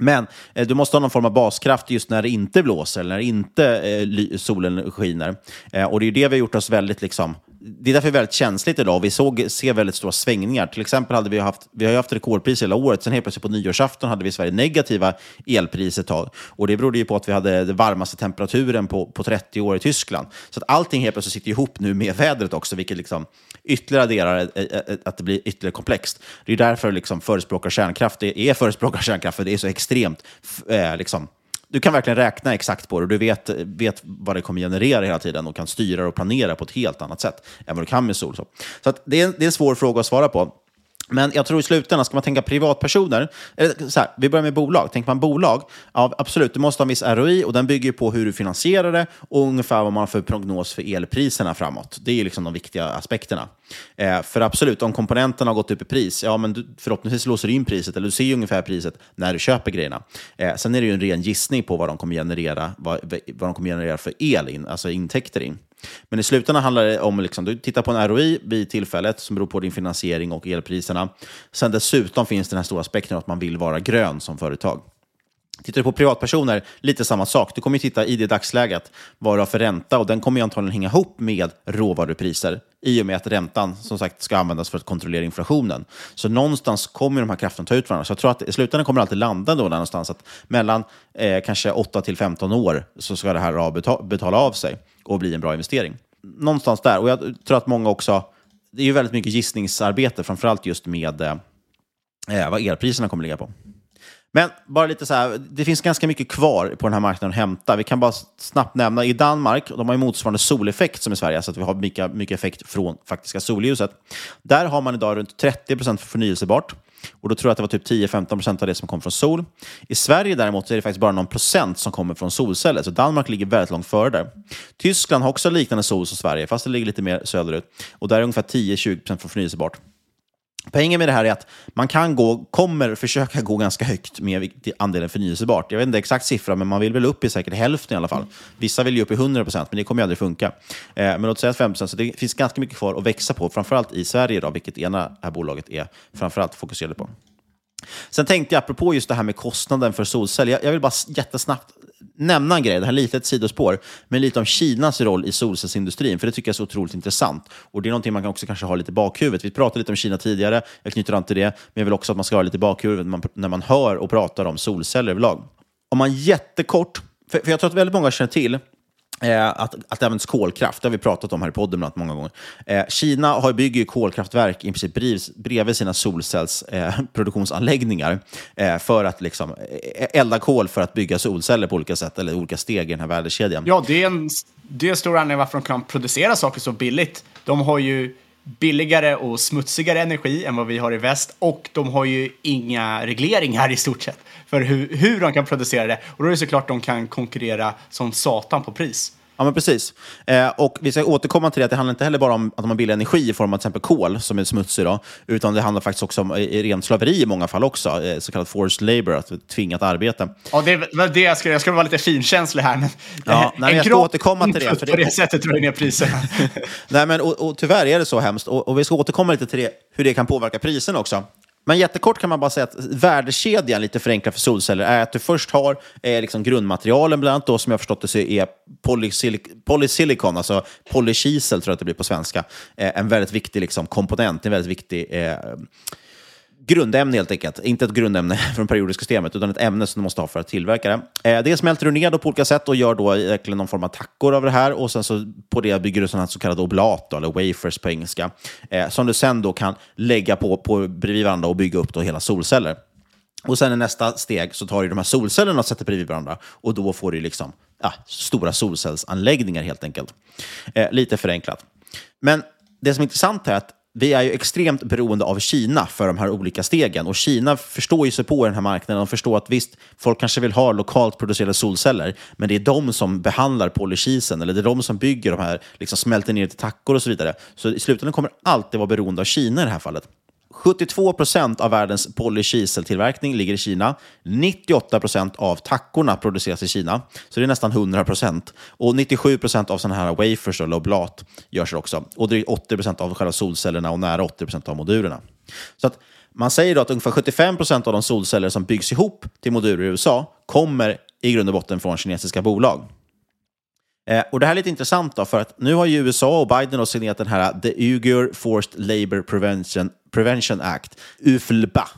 Speaker 5: Men eh, du måste ha någon form av baskraft just när det inte blåser eller när inte eh, solen skiner. Eh, och det är ju det vi har gjort oss väldigt liksom, det är därför det är väldigt känsligt idag. Vi såg, ser väldigt stora svängningar. Till exempel hade vi haft, vi har haft rekordpris hela året. Sen helt plötsligt på nyårsafton hade vi i Sverige negativa elpriser ett tag. Och det berodde ju på att vi hade den varmaste temperaturen på, på 30 år i Tyskland. Så att allting helt plötsligt sitter ihop nu med vädret också, vilket liksom ytterligare adderar att det blir ytterligare komplext. Det är därför liksom förespråkar kärnkraft, det är förespråkar kärnkraft, för det är så extremt eh, liksom, du kan verkligen räkna exakt på det och du vet, vet vad det kommer generera hela tiden och kan styra och planera på ett helt annat sätt än vad du kan med sol. Så, så det, är, det är en svår fråga att svara på. Men jag tror i slutändan, ska man tänka privatpersoner, eller så här, vi börjar med bolag. Tänker man bolag, ja, absolut, du måste ha en viss ROI och den bygger på hur du finansierar det och ungefär vad man har för prognos för elpriserna framåt. Det är liksom de viktiga aspekterna. Eh, för absolut, om komponenterna har gått upp i pris, ja men du, förhoppningsvis låser du in priset, eller du ser ungefär priset när du köper grejerna. Eh, sen är det ju en ren gissning på vad de kommer generera, vad, vad de kommer generera för el in, alltså intäkter in. Men i slutändan handlar det om, liksom, du tittar på en ROI vid tillfället som beror på din finansiering och elpriserna. Sen dessutom finns den här stora aspekten att man vill vara grön som företag. Tittar du på privatpersoner, lite samma sak. Du kommer ju titta i det dagsläget vad du har för ränta och den kommer ju antagligen hänga ihop med råvarupriser i och med att räntan som sagt ska användas för att kontrollera inflationen. Så någonstans kommer de här krafterna ta ut varandra. Så jag tror att i slutändan kommer det alltid landa då någonstans att mellan eh, kanske 8 till 15 år så ska det här betala, betala av sig och bli en bra investering. Någonstans där. Och jag tror att många också, det är ju väldigt mycket gissningsarbete, framförallt just med eh, eh vad elpriserna kommer ligga på. Men bara lite så här, det finns ganska mycket kvar på den här marknaden att hämta. Vi kan bara snabbt nämna, i Danmark, de har ju motsvarande soleffekt som i Sverige, så att vi har mycket, mycket effekt från faktiska solljuset. Där har man idag runt 30 procent förnyelsebart. Och då tror jag att det var typ 10-15 procent av det som kom från sol. I Sverige däremot är det faktiskt bara någon procent som kommer från solceller, så Danmark ligger väldigt långt före där. Tyskland har också liknande sol som Sverige, fast det ligger lite mer söderut. Och där är ungefär 10-20 procent från förnyelsebart. Poängen med det här är att man kan gå, kommer försöka gå ganska högt med andelen förnyelsebart. Jag vet inte exakt siffra, men man vill väl upp i säkert hälften i alla fall. Vissa vill ju upp i 100 procent, men det kommer ju aldrig funka. Eh, men låt säga 5 procent, så det finns ganska mycket kvar att växa på, framförallt i Sverige, då, vilket ena här bolaget är framförallt fokuserade på. Sen tänkte jag, apropå just det här med kostnaden för solceller, jag, jag vill bara jättesnabbt nämna en grej, det här är lite ett sidospår, men lite om Kinas roll i solcellsindustrin, för det tycker jag är så otroligt intressant. Och det är någonting man också kanske ha lite i bakhuvudet. Vi pratade lite om Kina tidigare, jag knyter an till det, men jag vill också att man ska ha lite i bakhuvudet när man, när man hör och pratar om solceller överlag. Om man jättekort, för, för jag tror att väldigt många känner till Eh, att, att det används kolkraft, det har vi pratat om här i podden bland många gånger. Eh, Kina har, bygger kolkraftverk i princip bredvid sina solcellsproduktionsanläggningar eh, eh, för att liksom, eh, eh, elda kol för att bygga solceller på olika sätt, eller olika steg i den här värdekedjan.
Speaker 6: Ja, det är en, det är en stor anledning varför de kan producera saker så billigt. De har ju billigare och smutsigare energi än vad vi har i väst och de har ju inga regleringar i stort sett för hur, hur de kan producera det. Och då är det såklart de kan konkurrera som satan på pris.
Speaker 5: Ja, men precis. Eh, och vi ska återkomma till det att det handlar inte heller bara om att de har billig energi i form av till exempel kol, som är smutsig, då, utan det handlar faktiskt också om rent slaveri i många fall också, eh, så kallad forced labor, att tvingat arbete.
Speaker 6: Ja, det var det jag skulle, jag skulle vara lite finkänslig här, men
Speaker 5: ja, nej, jag ska återkomma till det.
Speaker 6: För det... På det sättet drar ner priserna.
Speaker 5: nej, men och, och, tyvärr är det så hemskt, och, och vi ska återkomma lite till det, hur det kan påverka priserna också. Men jättekort kan man bara säga att värdekedjan, lite förenklat för solceller, är att du först har eh, liksom grundmaterialen, bland annat då, som jag förstått det så är polysilicon, alltså polykisel tror jag att det blir på svenska, eh, en väldigt viktig liksom, komponent, en väldigt viktig eh, grundämne helt enkelt. Inte ett grundämne från periodiska systemet, utan ett ämne som du måste ha för att tillverka det. Eh, det smälter du ner på olika sätt och gör då egentligen någon form av tackor av det här. Och sen så på det bygger du sådana så kallade oblat, eller wafers på engelska, eh, som du sen då kan lägga på, på bredvid varandra och bygga upp då hela solceller. Och sen i nästa steg så tar du de här solcellerna och sätter bredvid varandra och då får du liksom ja, stora solcellsanläggningar helt enkelt. Eh, lite förenklat. Men det som är intressant är att vi är ju extremt beroende av Kina för de här olika stegen. Och Kina förstår ju sig på den här marknaden och förstår att visst, folk kanske vill ha lokalt producerade solceller, men det är de som behandlar polykisen, eller det är de som bygger de här, liksom smälter ner till tackor och så vidare. Så i slutändan kommer alltid vara beroende av Kina i det här fallet. 72 procent av världens polykiseltillverkning ligger i Kina. 98 procent av tackorna produceras i Kina, så det är nästan 100 procent. Och 97 procent av sådana här wafers och loblat görs också. Och drygt 80 procent av själva solcellerna och nära 80 procent av modulerna. Så att man säger då att ungefär 75 procent av de solceller som byggs ihop till moduler i USA kommer i grund och botten från kinesiska bolag. Eh, och Det här är lite intressant, då, för att nu har ju USA och Biden signerat den här The Uyghur Forced Labor Prevention, Prevention Act, UFLBA.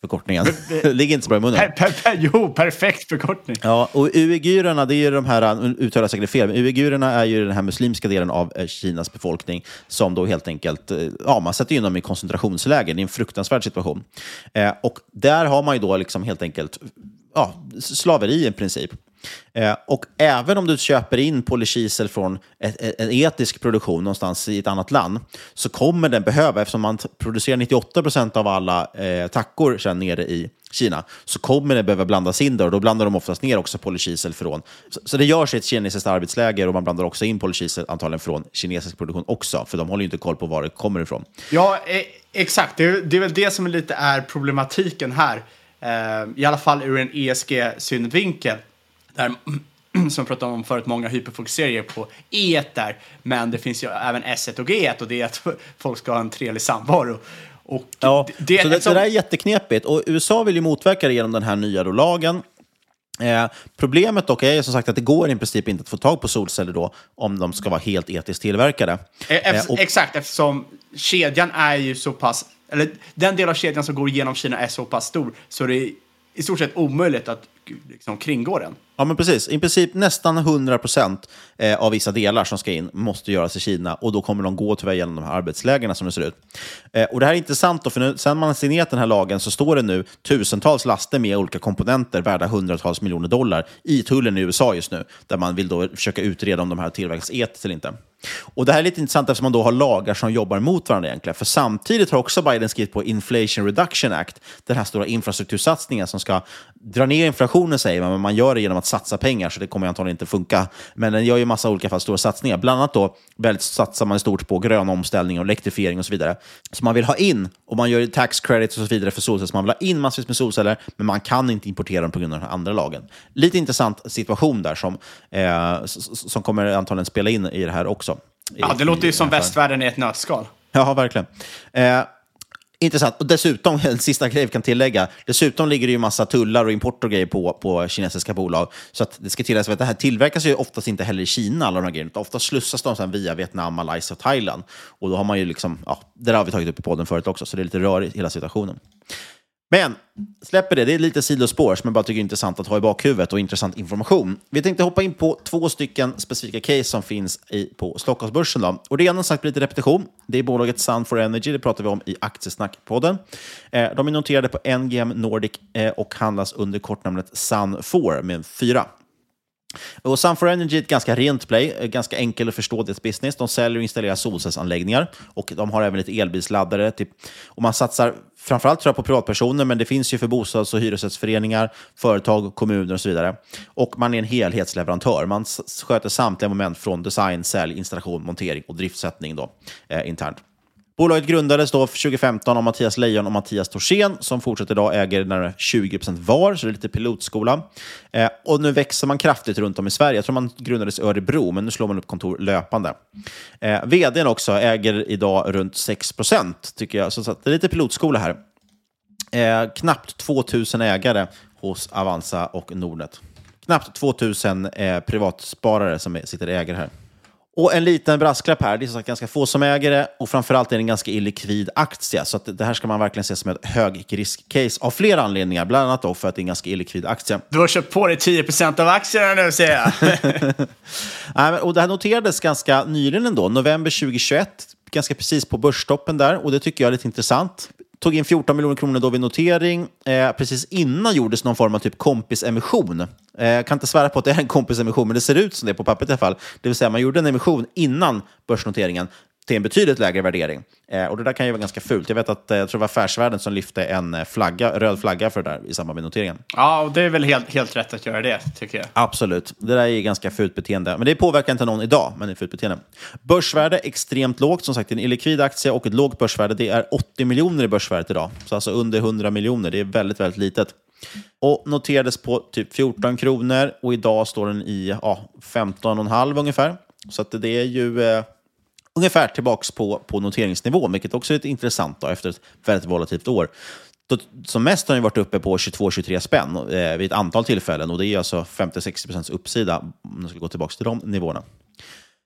Speaker 5: Förkortningen. Ligger inte så bra i munnen.
Speaker 7: Per, per, per, jo, perfekt förkortning.
Speaker 5: Ja, och uigurerna, det är ju de här, uttalar säkert fel, men uigurerna är ju den här muslimska delen av eh, Kinas befolkning som då helt enkelt, eh, ja, man sätter in dem i koncentrationsläger. Det är en fruktansvärd situation. Eh, och där har man ju då liksom helt enkelt ja, slaveri i princip. Eh, och även om du köper in polykisel från ett, en etisk produktion någonstans i ett annat land, så kommer den behöva, eftersom man producerar 98 procent av alla eh, tackor sedan nere i Kina, så kommer det behöva blandas in där och då blandar de oftast ner också polykisel från. Så, så det görs i ett kinesiskt arbetsläger och man blandar också in polykisel antagligen från kinesisk produktion också, för de håller ju inte koll på var det kommer ifrån.
Speaker 7: Ja, e, exakt. Det är, det är väl det som lite är problematiken här. Eh, I alla fall ur en ESG-synvinkel där, som jag pratade om förut, många hyperfokuserar på E där, men det finns ju även S1 och G1 och det är att folk ska ha en trevlig samvaro. Och
Speaker 5: ja, det, så det, som... det där är jätteknepigt och USA vill ju motverka det genom den här nya lagen. Eh, problemet dock är som sagt att det går i princip inte att få tag på solceller då om de ska vara helt etiskt tillverkade.
Speaker 7: E eh, och... Exakt, eftersom kedjan är ju så pass, eller den del av kedjan som går genom Kina är så pass stor så det är i stort sett omöjligt att liksom, kringgå den.
Speaker 5: Ja, men precis. I princip nästan 100 procent eh, av vissa delar som ska in måste göras i Kina och då kommer de gå tyvärr genom de här arbetslägena som det ser ut. Eh, och Det här är intressant, då, för nu, sen man har signerat den här lagen så står det nu tusentals laster med olika komponenter värda hundratals miljoner dollar i tullen i USA just nu, där man vill då försöka utreda om de här tillverkas etiskt eller inte. Och Det här är lite intressant eftersom man då har lagar som jobbar mot varandra egentligen. För samtidigt har också Biden skrivit på Inflation Reduction Act, den här stora infrastruktursatsningen som ska dra ner inflationen säger man, men man gör det genom att satsa pengar, så det kommer antagligen inte funka. Men den gör ju massa olika fall, stora satsningar. Bland annat då väldigt satsar man stort på grön omställning och elektrifiering och så vidare. Så man vill ha in, och man gör tax credits och så vidare för solceller, så man vill ha in massvis med solceller, men man kan inte importera dem på grund av den här andra lagen. Lite intressant situation där som, eh, som kommer antagligen spela in i det här också.
Speaker 7: Ja, det låter ju som västvärlden i ett nötskal.
Speaker 5: Ja, verkligen. Eh, Intressant. Och dessutom, en sista grej vi kan tillägga, dessutom ligger det ju massa tullar och import och grejer på, på kinesiska bolag. Så att det ska tilläggas att det här tillverkas ju oftast inte heller i Kina, alla de här grejerna. Ofta slussas de sen via Vietnam, Malaysia och Thailand. Och då har man ju liksom, ja, det där har vi tagit upp i podden förut också, så det är lite rörigt hela situationen. Men släpper det, det är lite sidospår som jag bara tycker är intressant att ha i bakhuvudet och intressant information. Vi tänkte hoppa in på två stycken specifika case som finns i, på Stockholmsbörsen. Då. Och det ena sagt lite repetition. Det är bolaget Sun for Energy, det pratar vi om i Aktiesnack-podden. Eh, de är noterade på NGM Nordic eh, och handlas under kortnamnet Sun4 med en fyra. Och Sun4 Energy är ett ganska rent play, eh, ganska enkel att förstå deras business. De säljer och installerar solcellsanläggningar och de har även lite elbilsladdare. Typ. Och man satsar framförallt tror jag på privatpersoner, men det finns ju för bostads och hyresrättsföreningar, företag, kommuner och så vidare. Och man är en helhetsleverantör. Man sköter samtliga moment från design, sälj, installation, montering och driftsättning då, eh, internt. Bolaget grundades då 2015 av Mattias Lejon och Mattias Torsén som fortsätter idag äger närmare 20% var, så det är lite pilotskola. Eh, och nu växer man kraftigt runt om i Sverige. Jag tror man grundades i Örebro, men nu slår man upp kontor löpande. Eh, vdn också äger idag runt 6% tycker jag, så det är lite pilotskola här. Eh, knappt 2000 ägare hos Avanza och Nordnet. Knappt 2000 eh, privatsparare som sitter ägare här. Och en liten brasklapp här, det är som sagt ganska få som äger det och framförallt är det en ganska illikvid aktie. Så det här ska man verkligen se som ett högrisk-case av flera anledningar, bland annat då för att det är en ganska illikvid aktie.
Speaker 7: Du har köpt på dig 10% av aktierna nu ser jag.
Speaker 5: Nej, och det här noterades ganska nyligen ändå, november 2021, ganska precis på börstoppen där och det tycker jag är lite intressant tog in 14 miljoner kronor då vid notering. Eh, precis innan gjordes någon form av typ kompisemission. Eh, jag kan inte svära på att det är en kompisemission, men det ser ut som det på pappret i alla fall. Det vill säga, man gjorde en emission innan börsnoteringen till en betydligt lägre värdering. Eh, och det där kan ju vara ganska fult. Jag vet att eh, jag tror det var Affärsvärlden som lyfte en eh, flagga, röd flagga för det där i samband med noteringen.
Speaker 7: Ja, och det är väl helt, helt rätt att göra det, tycker jag.
Speaker 5: Absolut. Det där är ganska fult beteende. Men det påverkar inte någon idag, men det är fult beteende. Börsvärde extremt lågt. Som sagt, en illikvid aktie och ett lågt börsvärde. Det är 80 miljoner i börsvärdet idag. Så alltså under 100 miljoner. Det är väldigt, väldigt litet. Och noterades på typ 14 kronor och idag står den i ja, 15,5 ungefär. Så att det är ju eh, ungefär tillbaka på, på noteringsnivå, vilket också är lite intressant då, efter ett väldigt volatilt år. Då, som mest har den varit uppe på 22-23 spänn eh, vid ett antal tillfällen och det är alltså 50 60 procents uppsida om man skulle gå tillbaka till de nivåerna.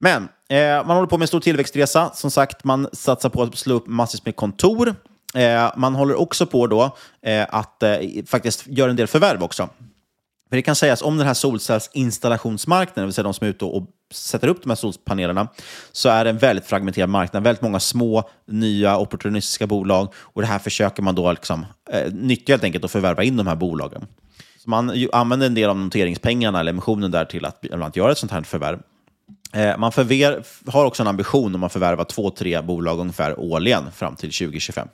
Speaker 5: Men eh, man håller på med en stor tillväxtresa. Som sagt, man satsar på att slå upp massvis med kontor. Eh, man håller också på då, eh, att eh, faktiskt göra en del förvärv också. För det kan sägas om den här solcellsinstallationsmarknaden, det vill säga de som är ute och sätter upp de här solpanelerna, så är det en väldigt fragmenterad marknad. Väldigt många små, nya, opportunistiska bolag. Och det här försöker man då liksom, eh, nyttja helt enkelt och förvärva in de här bolagen. Så man ju, använder en del av noteringspengarna eller emissionen där till att bland annat göra ett sånt här förvärv. Eh, man förver, har också en ambition om att förvärva två, tre bolag ungefär årligen fram till 2025.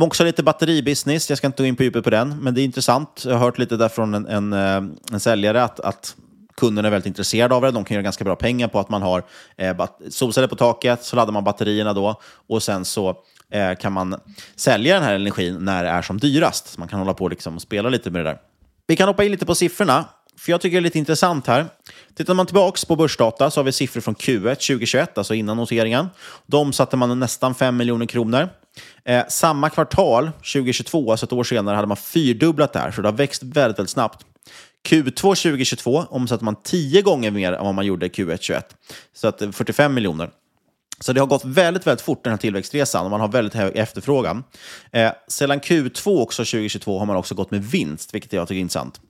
Speaker 5: Också lite batteribusiness, jag ska inte gå in på djupet på den, men det är intressant. Jag har hört lite där från en, en, eh, en säljare att, att kunderna är väldigt intresserade av det. De kan göra ganska bra pengar på att man har eh, solceller på taket, så laddar man batterierna då och sen så eh, kan man sälja den här energin när det är som dyrast. Så man kan hålla på liksom och spela lite med det där. Vi kan hoppa in lite på siffrorna, för jag tycker det är lite intressant här. Tittar man tillbaka på börsdata så har vi siffror från Q1 2021, alltså innan noteringen. De satte man nästan 5 miljoner kronor. Eh, samma kvartal 2022, alltså ett år senare, hade man fyrdubblat det här, så det har växt väldigt, väldigt snabbt. Q2 2022 omsatte man tio gånger mer än vad man gjorde Q1 2021, så att 45 miljoner. Så det har gått väldigt, väldigt fort den här tillväxtresan och man har väldigt hög efterfrågan. Eh, sedan Q2 också 2022 har man också gått med vinst, vilket jag tycker är intressant.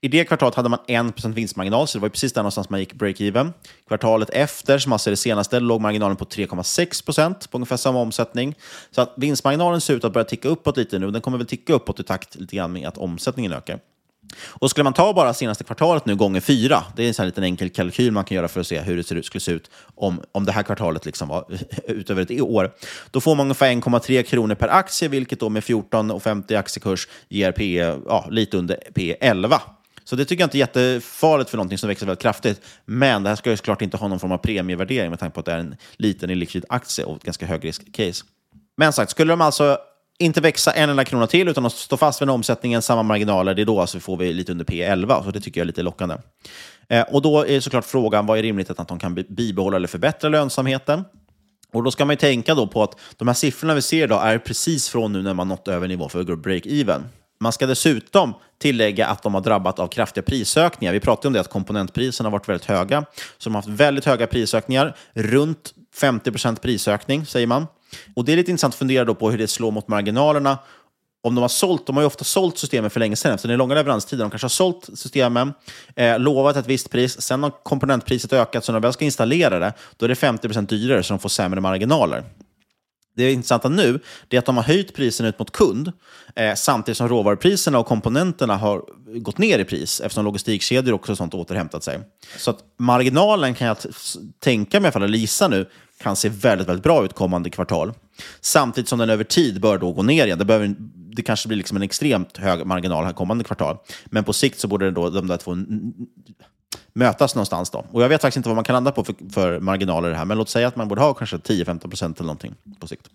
Speaker 5: I det kvartalet hade man 1% vinstmarginal, så det var precis där någonstans man gick break-even. Kvartalet efter, som alltså är det senaste, låg marginalen på 3,6% på ungefär samma omsättning. Så att vinstmarginalen ser ut att börja ticka uppåt lite nu. Den kommer väl ticka uppåt i takt lite grann med att omsättningen ökar. Och skulle man ta bara senaste kvartalet nu gånger fyra, det är en sån liten enkel kalkyl man kan göra för att se hur det ser ut, skulle se ut om, om det här kvartalet liksom var utöver ett år. Då får man ungefär 1,3 kronor per aktie, vilket då med 14,50 aktiekurs ger P, ja, lite under P 11. Så det tycker jag inte är jättefarligt för någonting som växer väldigt kraftigt. Men det här ska ju såklart inte ha någon form av premievärdering med tanke på att det är en liten illikvid aktie och ett ganska högrisk-case. Men sagt, skulle de alltså inte växa en enda krona till, utan att stå fast vid omsättningen, samma marginaler, det är då alltså får vi lite under P11. Så det tycker jag är lite lockande. Eh, och då är såklart frågan, vad är rimligt att de kan bibehålla eller förbättra lönsamheten? Och då ska man ju tänka då på att de här siffrorna vi ser idag är precis från nu när man nått över nivå för break-even. Man ska dessutom tillägga att de har drabbat av kraftiga prisökningar. Vi pratade om det att komponentpriserna har varit väldigt höga. Så de har haft väldigt höga prisökningar, runt 50% prisökning säger man. Och det är lite intressant att fundera då på hur det slår mot marginalerna. Om de har sålt, de har ju ofta sålt systemen för länge sedan, eftersom det är långa leveranstider. De kanske har sålt systemen, eh, lovat ett visst pris, sen har komponentpriset ökat, så när de väl ska installera det, då är det 50% dyrare, så de får sämre marginaler. Det intressanta nu är att de har höjt priserna ut mot kund eh, samtidigt som råvarupriserna och komponenterna har gått ner i pris eftersom logistikkedjor också sånt återhämtat sig. Så att marginalen kan jag tänka mig, eller gissa nu, kan se väldigt, väldigt bra ut kommande kvartal. Samtidigt som den över tid bör då gå ner igen. Det, behöver, det kanske blir liksom en extremt hög marginal här kommande kvartal. Men på sikt så borde då de där två mötas någonstans. Då. Och jag vet faktiskt inte vad man kan landa på för, för marginaler här, men låt säga att man borde ha kanske 10-15 procent eller någonting på sikt.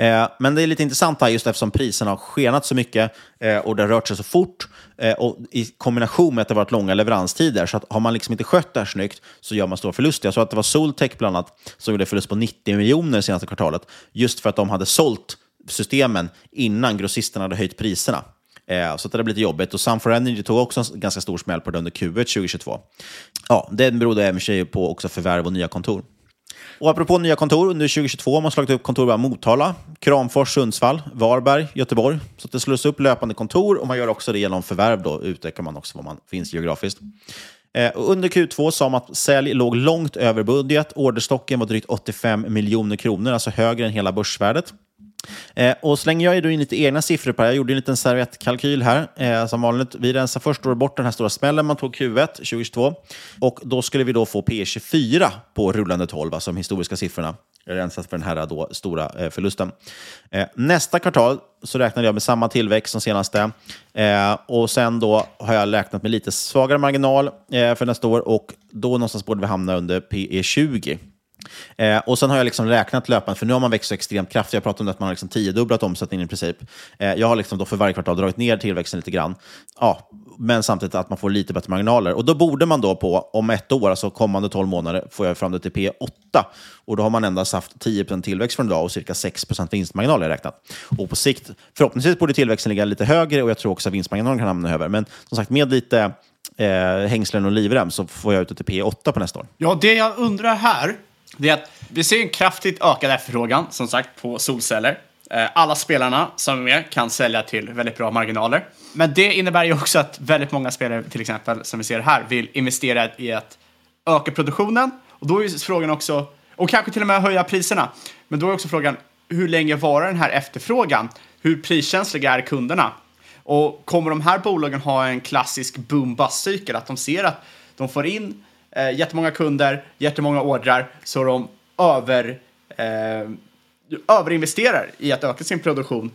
Speaker 5: Eh, men det är lite intressant här just eftersom priserna har skenat så mycket eh, och det har rört sig så fort eh, och i kombination med att det har varit långa leveranstider. Så att har man liksom inte skött det här snyggt så gör man stora förluster. Jag såg att det var Soltech bland annat som gjorde förlust på 90 miljoner senaste kvartalet just för att de hade sålt systemen innan grossisterna hade höjt priserna. Eh, så det har blivit jobbigt. Och Sun For Energy tog också en ganska stor smäll på det under Q1 2022. Ja, det berodde även på också förvärv och nya kontor. Och apropå nya kontor, under 2022 har man slagit upp kontor i Motala, Kramfors, Sundsvall, Varberg, Göteborg. Så det slås upp löpande kontor och man gör också det genom förvärv. Då utökar man också var man finns geografiskt. Eh, under Q2 sa man att sälj låg långt över budget. Orderstocken var drygt 85 miljoner kronor, alltså högre än hela börsvärdet. Eh, och slänger jag då in lite egna siffror på det här, jag gjorde en liten servettkalkyl här. Eh, som vanligt, vi rensar först bort den här stora smällen man tog Q1 2022. Och då skulle vi då få P24 på rullande 12, alltså de historiska siffrorna. rensat för den här då, stora eh, förlusten. Eh, nästa kvartal så räknade jag med samma tillväxt som senaste. Eh, och sen då har jag räknat med lite svagare marginal eh, för nästa år och då någonstans borde vi hamna under PE20. Eh, och sen har jag liksom räknat löpande, för nu har man växt så extremt kraftigt. Jag pratade om att man har liksom tiodubblat omsättningen i princip. Eh, jag har liksom då för varje kvartal dragit ner tillväxten lite grann. Ja, men samtidigt att man får lite bättre marginaler. Och då borde man då på, om ett år, alltså kommande 12 månader, får jag fram det till P8. Och då har man endast haft 10% tillväxt från idag och cirka 6 vinstmarginal jag räknat. Och på sikt, förhoppningsvis borde tillväxten ligga lite högre och jag tror också att vinstmarginalen kan hamna över. Men som sagt, med lite eh, hängslen och livrem så får jag ut det till P8 på nästa år.
Speaker 6: Ja, det jag undrar här, det är att vi ser en kraftigt ökad efterfrågan, som sagt, på solceller. Eh, alla spelarna som är med kan sälja till väldigt bra marginaler. Men det innebär ju också att väldigt många spelare, till exempel, som vi ser här, vill investera i att öka produktionen. Och då är ju frågan också, och kanske till och med höja priserna. Men då är också frågan, hur länge varar den här efterfrågan? Hur priskänsliga är kunderna? Och kommer de här bolagen ha en klassisk boom-bust-cykel? Att de ser att de får in eh, jättemånga kunder, jättemånga ordrar, så de över, eh, överinvesterar i att öka sin produktion.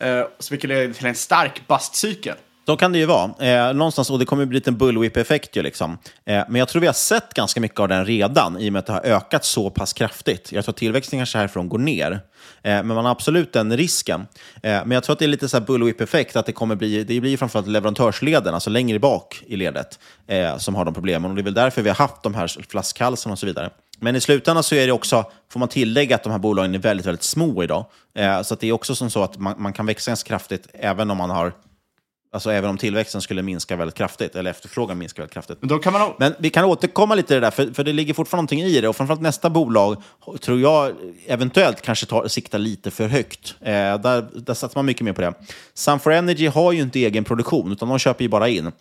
Speaker 6: Eh, så vilket leder till en stark bastcykel.
Speaker 5: Så kan det ju vara. Eh, någonstans, och det kommer bli en liten bullwhip-effekt. Ju, liksom. eh, men jag tror vi har sett ganska mycket av den redan, i och med att det har ökat så pass kraftigt. Jag tror att tillväxten kanske härifrån går ner. Eh, men man har absolut den risken. Eh, men jag tror att det är lite så här bullwhip-effekt, att det kommer bli, det blir framförallt leverantörsleden, alltså längre bak i ledet, eh, som har de problemen. Och det är väl därför vi har haft de här flaskhalsarna och så vidare. Men i slutändan så är det också, får man tillägga att de här bolagen är väldigt, väldigt små idag. Eh, så att det är också som så att man, man kan växa ganska kraftigt även om man har Alltså även om tillväxten skulle minska väldigt kraftigt, eller efterfrågan minskar väldigt kraftigt.
Speaker 6: Men, då kan man...
Speaker 5: Men vi kan återkomma lite till det där, för, för det ligger fortfarande någonting i det. Och framförallt nästa bolag tror jag eventuellt kanske tar, siktar lite för högt. Eh, där, där satsar man mycket mer på det. Sun4 Energy har ju inte egen produktion, utan de köper ju bara in.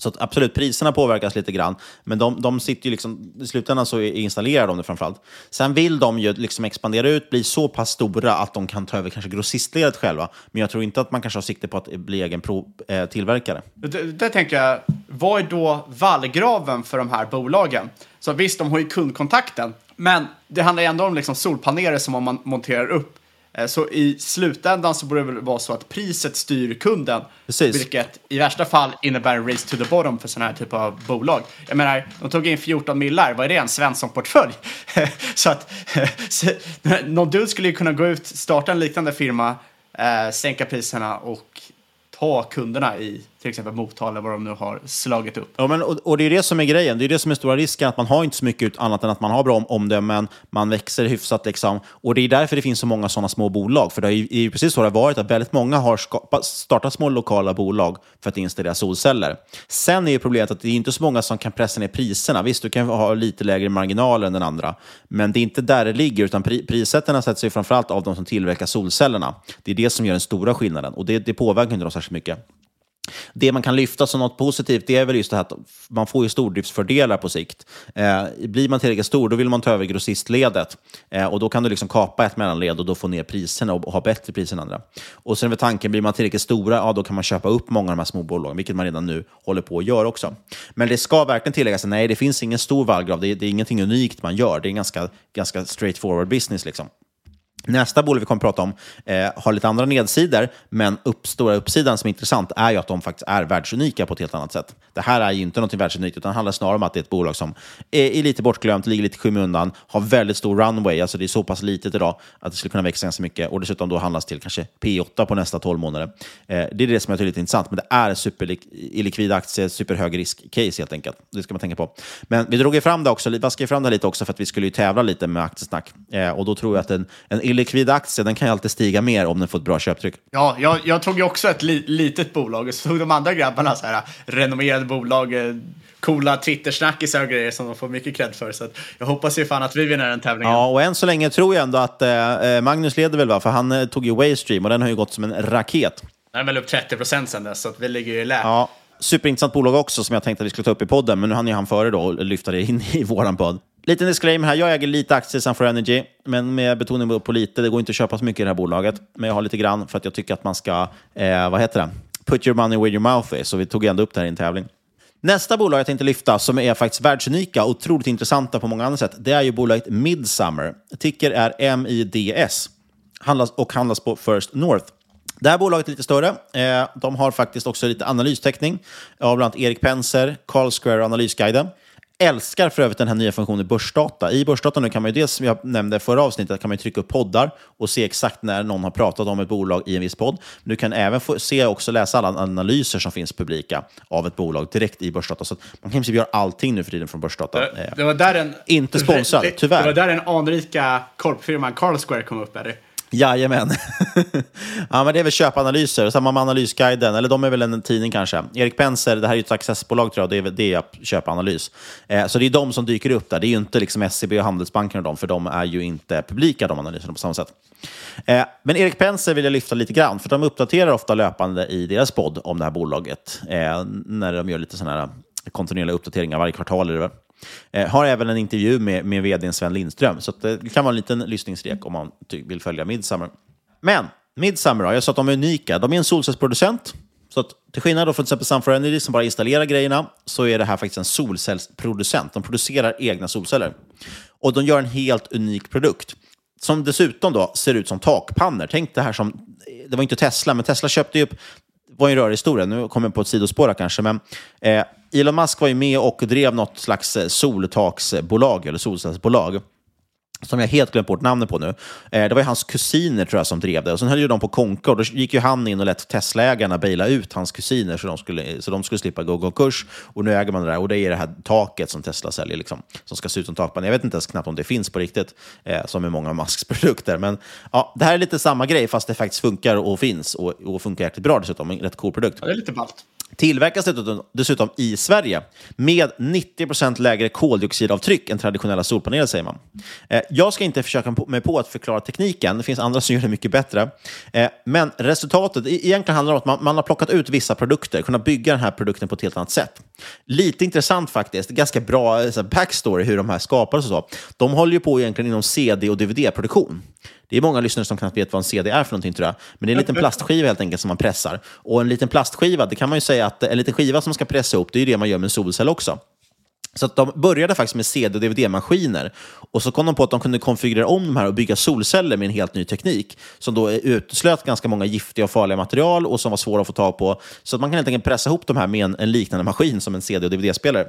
Speaker 5: Så att absolut, priserna påverkas lite grann, men de, de sitter ju liksom, i slutändan så installerar de det framförallt. Sen vill de ju liksom expandera ut, bli så pass stora att de kan ta över kanske grossistledet själva. Men jag tror inte att man kanske har sikte på att bli egen pro, eh, tillverkare.
Speaker 6: Det, det tänker jag, vad är då vallgraven för de här bolagen? Så visst, de har ju kundkontakten, men det handlar ju ändå om liksom solpaneler som man monterar upp. Eh, Så i slutändan så borde det väl vara så att priset styr kunden.
Speaker 5: Precis.
Speaker 6: Vilket i värsta fall innebär en race to the bottom för sådana här typer av bolag. Jag menar, de tog in 14 millar, vad är det? En Svensson-portfölj? så att någon dude skulle ju kunna gå ut, starta en liknande firma, eh, sänka priserna och ta kunderna i till exempel Motala vad de nu har slagit upp.
Speaker 5: Ja, men, och, och det är det som är grejen. Det är det som är stora risken, att man har inte så mycket ut annat än att man har bra omdömen, man växer hyfsat. Liksom. Och det är därför det finns så många sådana små bolag. För det är ju, det är ju precis så det har varit, att väldigt många har skapat, startat små lokala bolag för att installera solceller. Sen är ju problemet att det är inte så många som kan pressa ner priserna. Visst, du kan ha lite lägre marginaler än den andra, men det är inte där det ligger, utan pri, prissättarna sätts ju framförallt av de som tillverkar solcellerna. Det är det som gör den stora skillnaden och det, det påverkar inte dem särskilt mycket. Det man kan lyfta som något positivt det är väl just det här att man får ju stordriftsfördelar på sikt. Eh, blir man tillräckligt stor då vill man ta över grossistledet eh, och då kan du liksom kapa ett mellanled och då få ner priserna och ha bättre priser än andra. Och sen är tanken, blir man tillräckligt stora, ja då kan man köpa upp många av de här små bolagen, vilket man redan nu håller på att göra också. Men det ska verkligen tilläggas, nej det finns ingen stor vallgrav, det, är- det är ingenting unikt man gör, det är en ganska, ganska straightforward business liksom. Nästa bolag vi kommer att prata om eh, har lite andra nedsidor, men upp, stora uppsidan som är intressant är ju att de faktiskt är världsunika på ett helt annat sätt. Det här är ju inte något världsunikt, utan det handlar snarare om att det är ett bolag som är, är lite bortglömt, ligger lite i skymundan, har väldigt stor runway, alltså det är så pass litet idag att det skulle kunna växa ganska mycket och dessutom då handlas till kanske P8 på nästa 12 månader. Eh, det är det som jag tycker är lite intressant, men det är en superillikvid aktie, superhög risk-case helt enkelt. Det ska man tänka på. Men vi drog ju fram det också, Vi vaskade fram det lite också för att vi skulle ju tävla lite med aktiesnack. Eh, och då tror jag att en, en illikvid aktie, den kan ju alltid stiga mer om den får ett bra köptryck.
Speaker 6: Ja, jag, jag tog ju också ett li, litet bolag och så tog de andra grabbarna så här renommerade bolag, eh, coola Twitter-snackisar och grejer som de får mycket cred för. Så jag hoppas ju fan att vi vinner den tävlingen.
Speaker 5: Ja, och än så länge tror jag ändå att eh, Magnus leder väl, va? för han eh, tog ju Waystream och den har ju gått som en raket.
Speaker 6: Den är väl upp 30 procent sen dess, så att vi ligger ju i lä.
Speaker 5: Ja, superintressant bolag också som jag tänkte att vi skulle ta upp i podden, men nu hann ju han före då och lyfta det in i våran podd. Liten disclaimer här, jag äger lite aktier i Sun4 Energy, men med betoning på lite. Det går inte att köpa så mycket i det här bolaget, men jag har lite grann för att jag tycker att man ska, eh, vad heter det? Put your money where your mouth is. Så vi tog ändå upp det här i en tävling. Nästa bolag jag tänkte lyfta, som är faktiskt världsunika och otroligt intressanta på många andra sätt, det är ju bolaget Midsummer. Ticker är MIDS handlas, och handlas på First North. Det här bolaget är lite större. Eh, de har faktiskt också lite analystäckning av bland annat Erik Penser, Carl Square och Analysguiden. Älskar för övrigt den här nya funktionen Börsdata. I Börsdata nu kan man ju dels, som jag nämnde i förra avsnittet, kan man trycka upp poddar och se exakt när någon har pratat om ett bolag i en viss podd. Du kan även få se och läsa alla analyser som finns publika av ett bolag direkt i Börsdata. Så man kan i göra allting nu för tiden från Börsdata.
Speaker 7: Det, det var där en,
Speaker 5: Inte sponsrad, tyvärr.
Speaker 7: Det var där den anrika korpfirman Carlsquare kom upp, eller?
Speaker 5: Jajamän. ja, men det är väl köpanalyser, samma med Analysguiden, eller de är väl en tidning kanske. Erik Penser, det här är ju ett accessbolag tror jag, det är, det är köpanalys. Eh, så det är de som dyker upp där, det är ju inte liksom SCB och Handelsbanken och de, för de är ju inte publika de analyserna på samma sätt. Eh, men Erik Penser vill jag lyfta lite grann, för de uppdaterar ofta löpande i deras podd om det här bolaget, eh, när de gör lite sådana här kontinuerliga uppdateringar varje kvartal. Eller Eh, har även en intervju med, med vdn Sven Lindström, så eh, det kan vara en liten lyssningsrek om man vill följa Midsummer. Men Midsummer, jag sa att de är unika. De är en solcellsproducent. Så att, till skillnad från till exempel Sunfire Energy som bara installerar grejerna, så är det här faktiskt en solcellsproducent. De producerar egna solceller. Och de gör en helt unik produkt. Som dessutom då ser ut som takpannor. Tänk det här som, eh, det var inte Tesla, men Tesla köpte ju upp var ju en rörhistoria, nu kommer jag på ett sidospår kanske, men eh, Elon Musk var ju med och drev något slags eh, soltaksbolag, eller solcellsbolag som jag helt glömt bort namnet på nu. Eh, det var hans kusiner tror jag som drev det. Och sen höll ju de på konka och då gick ju han in och lät Tesla-ägarna baila ut hans kusiner så de skulle, så de skulle slippa gå konkurs. Och nu äger man det där och det är det här taket som Tesla säljer, liksom, som ska se ut som takpanel. Jag vet inte ens knappt om det finns på riktigt, eh, som med många av Musks produkter. Men ja, det här är lite samma grej, fast det faktiskt funkar och finns och, och funkar jäkligt bra dessutom. En rätt cool produkt.
Speaker 7: Ja, det är lite ballt.
Speaker 5: Tillverkas dessutom i Sverige med 90 procent lägre koldioxidavtryck än traditionella solpaneler, säger man. Eh, jag ska inte försöka mig på att förklara tekniken, det finns andra som gör det mycket bättre. Eh, men resultatet, e- egentligen handlar om att man, har plockat ut vissa produkter, kunnat bygga den här produkten på ett helt annat sätt. Lite intressant faktiskt, ganska bra eh, backstory hur de här skapades och så. De håller ju på egentligen inom CD och DVD-produktion. Det är många lyssnare som knappt vet vad en CD är för någonting tror jag. Men det är en liten plastskiva helt enkelt som man pressar. Och en liten plastskiva, det kan man ju säga att en liten skiva som ska pressa ihop, det är ju det man gör med en solcell också. Så att de började faktiskt med CD och DVD-maskiner och så kom de på att de kunde konfigurera om de här och bygga solceller med en helt ny teknik som då uteslöt ganska många giftiga och farliga material och som var svåra att få tag på. Så att man kan helt enkelt pressa ihop de här med en, en liknande maskin som en CD och DVD-spelare.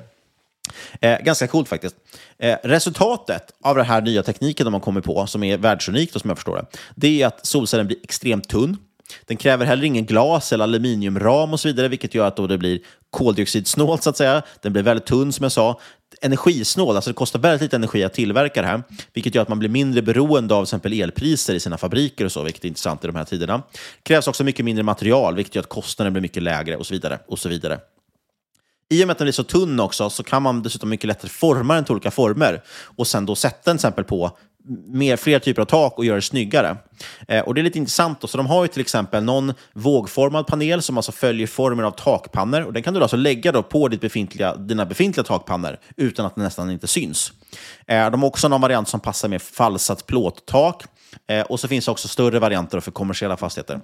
Speaker 5: Eh, ganska coolt faktiskt. Eh, resultatet av den här nya tekniken de har kommit på, som är världsunikt som jag förstår det, det är att solcellen blir extremt tunn. Den kräver heller ingen glas eller aluminiumram och så vidare, vilket gör att då det blir koldioxidsnålt så att säga. Den blir väldigt tunn som jag sa. Energisnål, alltså det kostar väldigt lite energi att tillverka det här, vilket gör att man blir mindre beroende av exempel elpriser i sina fabriker och så, vilket är intressant i de här tiderna. Det krävs också mycket mindre material, vilket gör att kostnaden blir mycket lägre och så vidare. Och så vidare. I och med att den är så tunn också så kan man dessutom mycket lättare forma den till olika former och sen då sätta den till exempel på mer, fler typer av tak och göra det snyggare. Eh, och Det är lite intressant. Då. Så de har ju till exempel någon vågformad panel som alltså följer formen av takpannor. Och den kan du alltså lägga då på ditt befintliga, dina befintliga takpannor utan att den nästan inte syns. Eh, de har också någon variant som passar med falsat plåttak. Eh, och så finns det också större varianter för kommersiella fastigheter.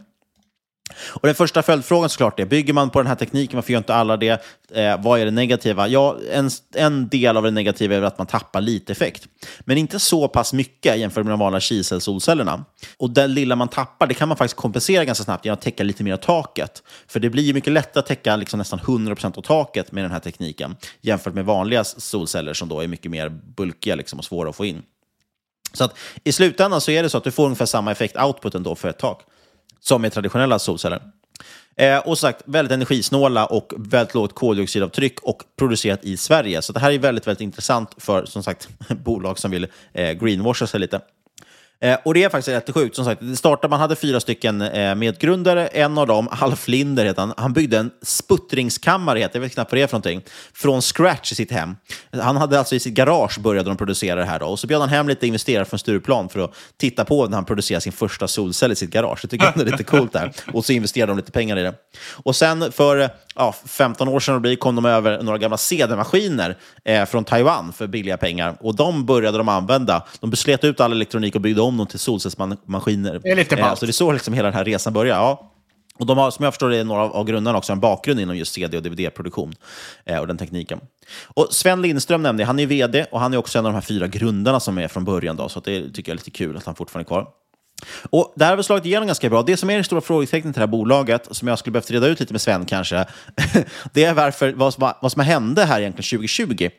Speaker 5: Och den första följdfrågan såklart är, bygger man på den här tekniken, varför gör inte alla det? Eh, vad är det negativa? Ja, en, en del av det negativa är att man tappar lite effekt. Men inte så pass mycket jämfört med de vanliga kiselsolcellerna. Och den lilla man tappar, det kan man faktiskt kompensera ganska snabbt genom att täcka lite mer av taket. För det blir ju mycket lättare att täcka liksom nästan 100% av taket med den här tekniken jämfört med vanliga solceller som då är mycket mer bulkiga liksom, och svåra att få in. Så att i slutändan så är det så att du får ungefär samma effekt output ändå för ett tak som är traditionella solceller. Eh, och som sagt, väldigt energisnåla och väldigt lågt koldioxidavtryck och producerat i Sverige. Så det här är väldigt, väldigt intressant för som sagt bolag som vill eh, greenwasha sig lite. Eh, och det är faktiskt rätt sjukt. Som sagt, det startade, man hade fyra stycken eh, medgrundare. En av dem, Alf Linder heter han, han byggde en sputtringskammare, heter, jag vet knappt vad det är för någonting, från scratch i sitt hem. Han hade alltså i sitt garage började de producera det här. Då. Och så bjöd han hem lite investerare från Stureplan för att titta på när han producerar sin första solcell i sitt garage. Det tycker jag är lite coolt där. Och så investerade de lite pengar i det. Och sen för ja, 15 år sedan kom de över några gamla CD-maskiner eh, från Taiwan för billiga pengar. Och de började de använda. De beslöt ut all elektronik och byggde om dem till solcellsmaskiner.
Speaker 7: Det är lite ballt.
Speaker 5: Eh, så det är så liksom hela den här resan börjar. Ja. Och de har, som jag förstår det, är några av grundarna också en bakgrund inom just CD och DVD-produktion eh, och den tekniken. Och Sven Lindström nämnde jag, han är vd och han är också en av de här fyra grundarna som är från början. Då, så det tycker jag är lite kul att han fortfarande är kvar. Och det här har väl slagit igenom ganska bra. Det som är det stora frågetecknet till det här bolaget, som jag skulle behövt reda ut lite med Sven kanske, det är varför, vad, som, vad som hände här egentligen 2020.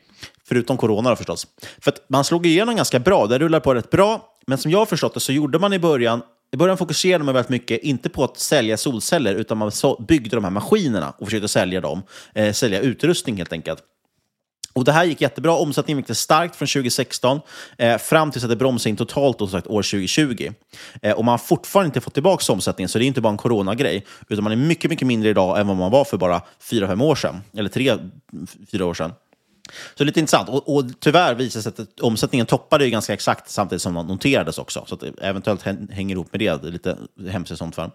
Speaker 5: Förutom corona då förstås. För att man slog igenom ganska bra, det rullar på rätt bra. Men som jag har förstått det så gjorde man i början i början fokuserade man väldigt mycket, inte på att sälja solceller, utan man byggde de här maskinerna och försökte sälja dem. Eh, sälja utrustning helt enkelt. Och Det här gick jättebra. Omsättningen gick starkt från 2016 eh, fram tills att det bromsade in totalt då, sagt, år 2020. Eh, och man har fortfarande inte fått tillbaka omsättningen, så det är inte bara en coronagrej. Utan man är mycket, mycket mindre idag än vad man var för bara fyra fem år sedan. Eller tre, fyra år sedan. Så lite intressant. Och, och tyvärr visar sig att omsättningen toppade ju ganska exakt samtidigt som den noterades också. Så att eventuellt hänger ihop med det. Det är lite hemskt i sånt fall.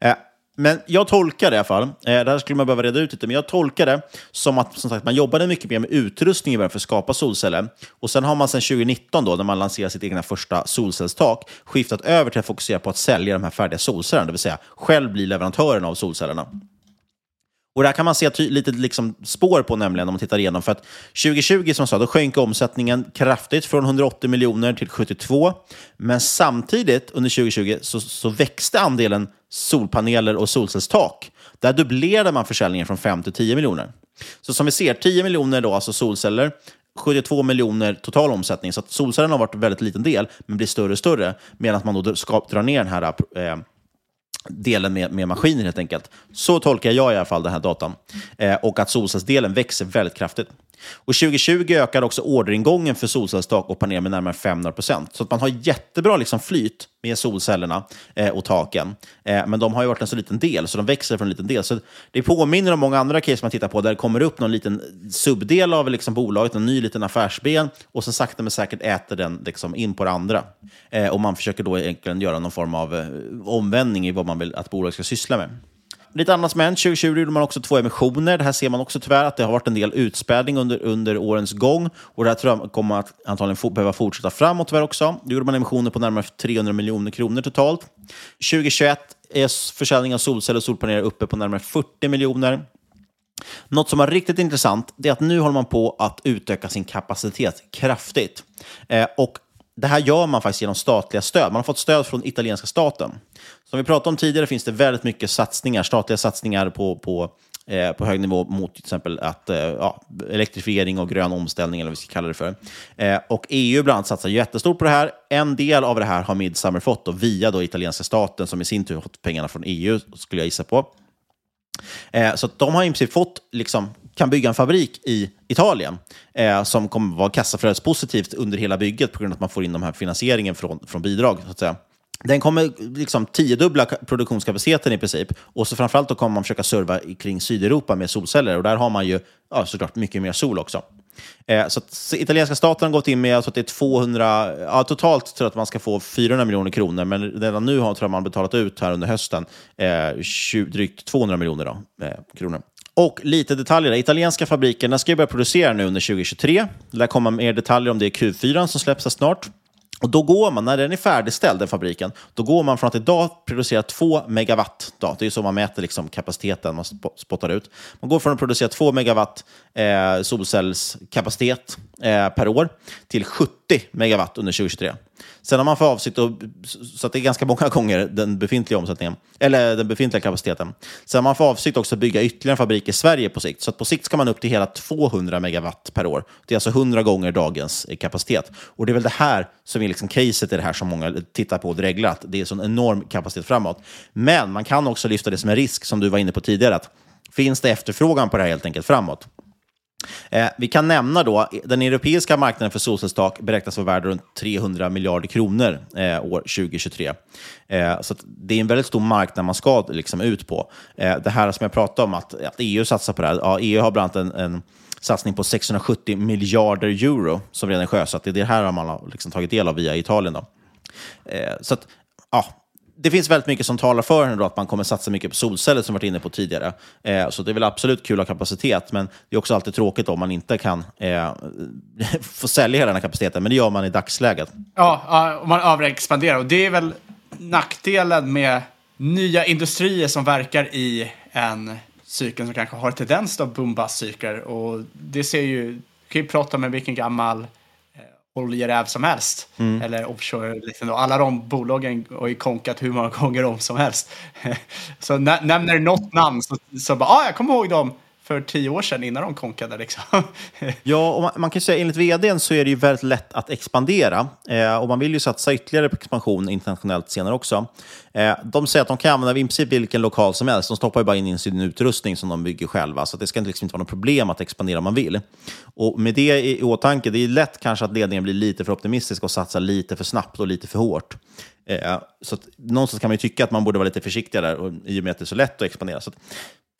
Speaker 5: Eh, men jag tolkar det i alla fall, eh, det här skulle man behöva reda ut lite, men jag tolkar det som att som sagt, man jobbade mycket mer med utrustning i för att skapa solceller. Och sen har man sedan 2019, då, när man lanserade sitt egna första solcellstak, skiftat över till att fokusera på att sälja de här färdiga solcellerna, det vill säga själv bli leverantören av solcellerna. Och där kan man se ett lite liksom spår på nämligen om man tittar igenom. För att 2020 som jag sa, då sjönk omsättningen kraftigt från 180 miljoner till 72. Men samtidigt under 2020 så, så växte andelen solpaneler och solcellstak. Där dubblerade man försäljningen från 5 till 10 miljoner. Så som vi ser, 10 miljoner då, alltså solceller, 72 miljoner total omsättning. Så att solcellerna har varit en väldigt liten del, men blir större och större. Medan man då ska dra ner den här eh, delen med, med maskiner helt enkelt. Så tolkar jag i alla fall den här datan. Eh, och att solcellsdelen växer väldigt kraftigt. Och 2020 ökade också orderingången för solcellstak och panel med närmare 500 procent. Så att man har jättebra liksom flyt med solcellerna eh, och taken. Eh, men de har ju varit en så liten del, så de växer från en liten del. Så det påminner om många andra case man tittar på, där det kommer upp någon liten subdel av liksom bolaget, en ny liten affärsben, och sen sakta men säkert äter den liksom in på det andra. Eh, och man försöker då egentligen göra någon form av eh, omvändning i vad man vill att bolaget ska syssla med. Lite annat som hänt, 2020 gjorde man också två emissioner. Det här ser man också tyvärr att det har varit en del utspädning under, under årens gång. Och det här tror jag kommer att antagligen få, behöva fortsätta framåt tyvärr också. Då gjorde man emissioner på närmare 300 miljoner kronor totalt. 2021 är försäljningen av solceller och solpaneler uppe på närmare 40 miljoner. Något som är riktigt intressant är att nu håller man på att utöka sin kapacitet kraftigt. Eh, och det här gör man faktiskt genom statliga stöd. Man har fått stöd från italienska staten. Som vi pratade om tidigare finns det väldigt mycket satsningar, statliga satsningar på, på, eh, på hög nivå mot till exempel att, eh, ja, elektrifiering och grön omställning, eller vad vi ska kalla det för. Eh, och EU bland annat satsar jättestort på det här. En del av det här har Midsummer fått då, via då italienska staten, som i sin tur fått pengarna från EU, skulle jag gissa på. Eh, så de har i princip fått, liksom, kan bygga en fabrik i Italien eh, som kommer vara kassaflödespositivt under hela bygget på grund av att man får in de här finansieringen från, från bidrag. Så att säga. Den kommer liksom tiodubbla produktionskapaciteten i princip. Och så framförallt då kommer man försöka serva kring Sydeuropa med solceller. Och där har man ju ja, såklart mycket mer sol också. Eh, så, att, så italienska staten har gått in med alltså att det är 200, ja, totalt tror jag att man ska få 400 miljoner kronor, men redan nu har tror jag man betalat ut här under hösten eh, 20, drygt 200 miljoner då, eh, kronor. Och lite detaljer. Italienska fabriken ska börja producera nu under 2023. Det lär komma mer detaljer om det i Q4 som släpps snart. Och då går man, när den är färdigställd, den fabriken, då går man från att idag producera 2 megawatt, då, det är så man mäter liksom kapaciteten, man spottar ut. Man går från att producera 2 megawatt eh, solcellskapacitet eh, per år till 70 megawatt under 2023. Sen har man för avsikt att, så att det är ganska många gånger den befintliga omsättningen, eller den befintliga kapaciteten. Sen har man för avsikt också att bygga ytterligare en fabrik i Sverige på sikt. Så att på sikt ska man upp till hela 200 megawatt per år. Det är alltså 100 gånger dagens eh, kapacitet. Och det är väl det här som är liksom caset i det här som många tittar på och dreglar, att det är en sån enorm kapacitet framåt. Men man kan också lyfta det som en risk, som du var inne på tidigare, att finns det efterfrågan på det här helt enkelt framåt? Eh, vi kan nämna då, den europeiska marknaden för solcellstak beräknas vara värd runt 300 miljarder kronor eh, år 2023. Eh, så det är en väldigt stor marknad man ska liksom, ut på. Eh, det här som jag pratade om, att, att, EU satsar på det här. Ja, EU har bland annat en, en satsning på 670 miljarder euro som redan är sjösatt. Det är det här man har liksom tagit del av via Italien. Då. Eh, så att, ja, det finns väldigt mycket som talar för henne då, att man kommer satsa mycket på solceller som vi varit inne på tidigare. Eh, så det är väl absolut kul att ha kapacitet, men det är också alltid tråkigt om man inte kan eh, få sälja hela den här kapaciteten, men det gör man i dagsläget.
Speaker 7: Ja, om man överexpanderar. Och det är väl nackdelen med
Speaker 6: nya industrier som verkar i en cykel som kanske har tendens av boom-bust-cykler. Och det ser ju, du kan ju prata med vilken gammal oljeräv som helst.
Speaker 5: Mm.
Speaker 6: Eller offshore. Liksom. Alla de bolagen har ju konkat hur många gånger om som helst. så nä nämner du något namn så, så bara, ah, jag kommer ihåg dem för tio år sedan innan de konkade. Liksom.
Speaker 5: Ja, och man, man kan säga enligt vdn så är det ju väldigt lätt att expandera. Eh, och man vill ju satsa ytterligare på expansion internationellt senare också. Eh, de säger att de kan använda i princip vilken lokal som helst. De stoppar ju bara in sin utrustning som de bygger själva. Så det ska liksom inte vara något problem att expandera om man vill. Och med det i åtanke, det är lätt kanske att ledningen blir lite för optimistisk och satsar lite för snabbt och lite för hårt. Eh, så att, någonstans kan man ju tycka att man borde vara lite försiktigare och, i och med att det är så lätt att expandera. Så att,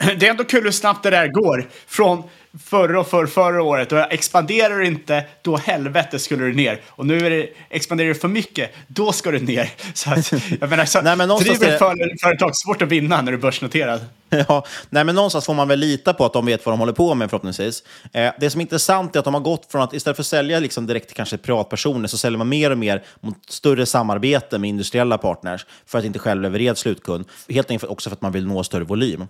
Speaker 6: Det är ändå kul hur snabbt det där går. Från förra och för, förra året. Och expanderar du inte, då helvete skulle du ner. Och nu är det, expanderar du för mycket, då ska du ner. Så att, jag menar, så
Speaker 5: Nej, men
Speaker 6: driver
Speaker 5: det-
Speaker 6: för, företag svårt att vinna när du är börsnoterad.
Speaker 5: Ja, nej, men någonstans får man väl lita på att de vet vad de håller på med förhoppningsvis. Eh, det som är intressant är att de har gått från att istället för att sälja liksom direkt till kanske privatpersoner så säljer man mer och mer mot större samarbete med industriella partners för att inte själv leverera ett slutkund. Helt enkelt också för att man vill nå större volym.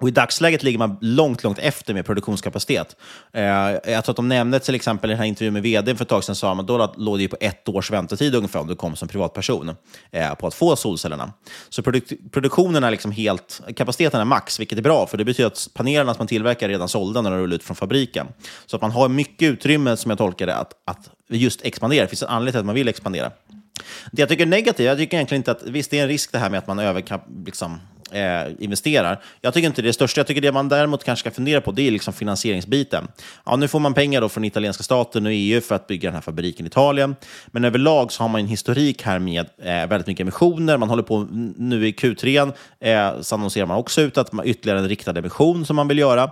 Speaker 5: Och I dagsläget ligger man långt, långt efter med produktionskapacitet. Eh, jag tror att de nämnde till exempel i den här intervjun med vd för ett tag sedan, sa man, då låg det ju på ett års väntetid ungefär om du kom som privatperson eh, på att få solcellerna. Så produk produktionen är liksom helt, kapaciteten är max, vilket är bra, för det betyder att panelerna som man tillverkar är redan sålda när de rullar ut från fabriken. Så att man har mycket utrymme, som jag tolkar det, att, att just expandera. Det finns en anledning till att man vill expandera. Det jag tycker är negativt, jag tycker egentligen inte att, visst det är en risk det här med att man överkap, liksom, eh, investerar. Jag tycker inte det är det största. Jag tycker det man däremot kanske ska fundera på det är liksom finansieringsbiten. Ja, nu får man pengar då från italienska staten och EU för att bygga den här fabriken i Italien. Men överlag så har man en historik här med eh, väldigt mycket emissioner. Man håller på nu i Q3 eh, så annonserar man också ut att man ytterligare en riktad emission som man vill göra.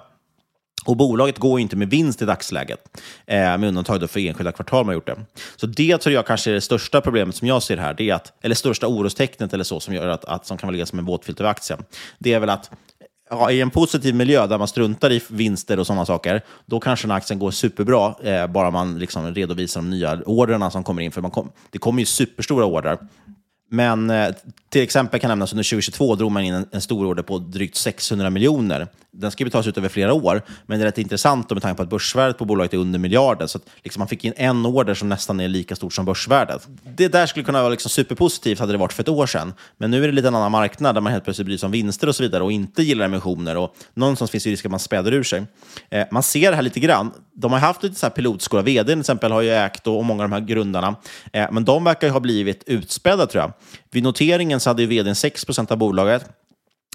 Speaker 5: Och bolaget går ju inte med vinst i dagsläget, eh, med undantag då för enskilda kvartal man har gjort det. Så det tror jag kanske är det största problemet som jag ser här, det är att, eller största orostecknet eller så som gör att, att som kan ligga som en våtfilt över aktien. Det är väl att ja, i en positiv miljö där man struntar i vinster och sådana saker, då kanske den aktien går superbra, eh, bara man liksom redovisar de nya orderna som kommer in. För man kom, det kommer ju superstora order. Men eh, till exempel kan nämnas under 2022 drog man in en, en stor order på drygt 600 miljoner. Den ska betalas ut över flera år, men det är rätt intressant då med tanke på att börsvärdet på bolaget är under miljarden. Så att, liksom, man fick in en order som nästan är lika stort som börsvärdet. Det där skulle kunna vara liksom superpositivt hade det varit för ett år sedan. Men nu är det lite en annan marknad där man helt plötsligt bryr sig om vinster och så vidare och inte gillar emissioner. Och någonstans finns det risk att man späder ur sig. Eh, man ser det här lite grann. De har haft lite så här pilotskola. Vd till exempel har ju ägt och, många av de här grundarna. Eh, men de verkar ju ha blivit utspädda tror jag. Vid noteringen så hade ju vdn 6 procent av bolaget.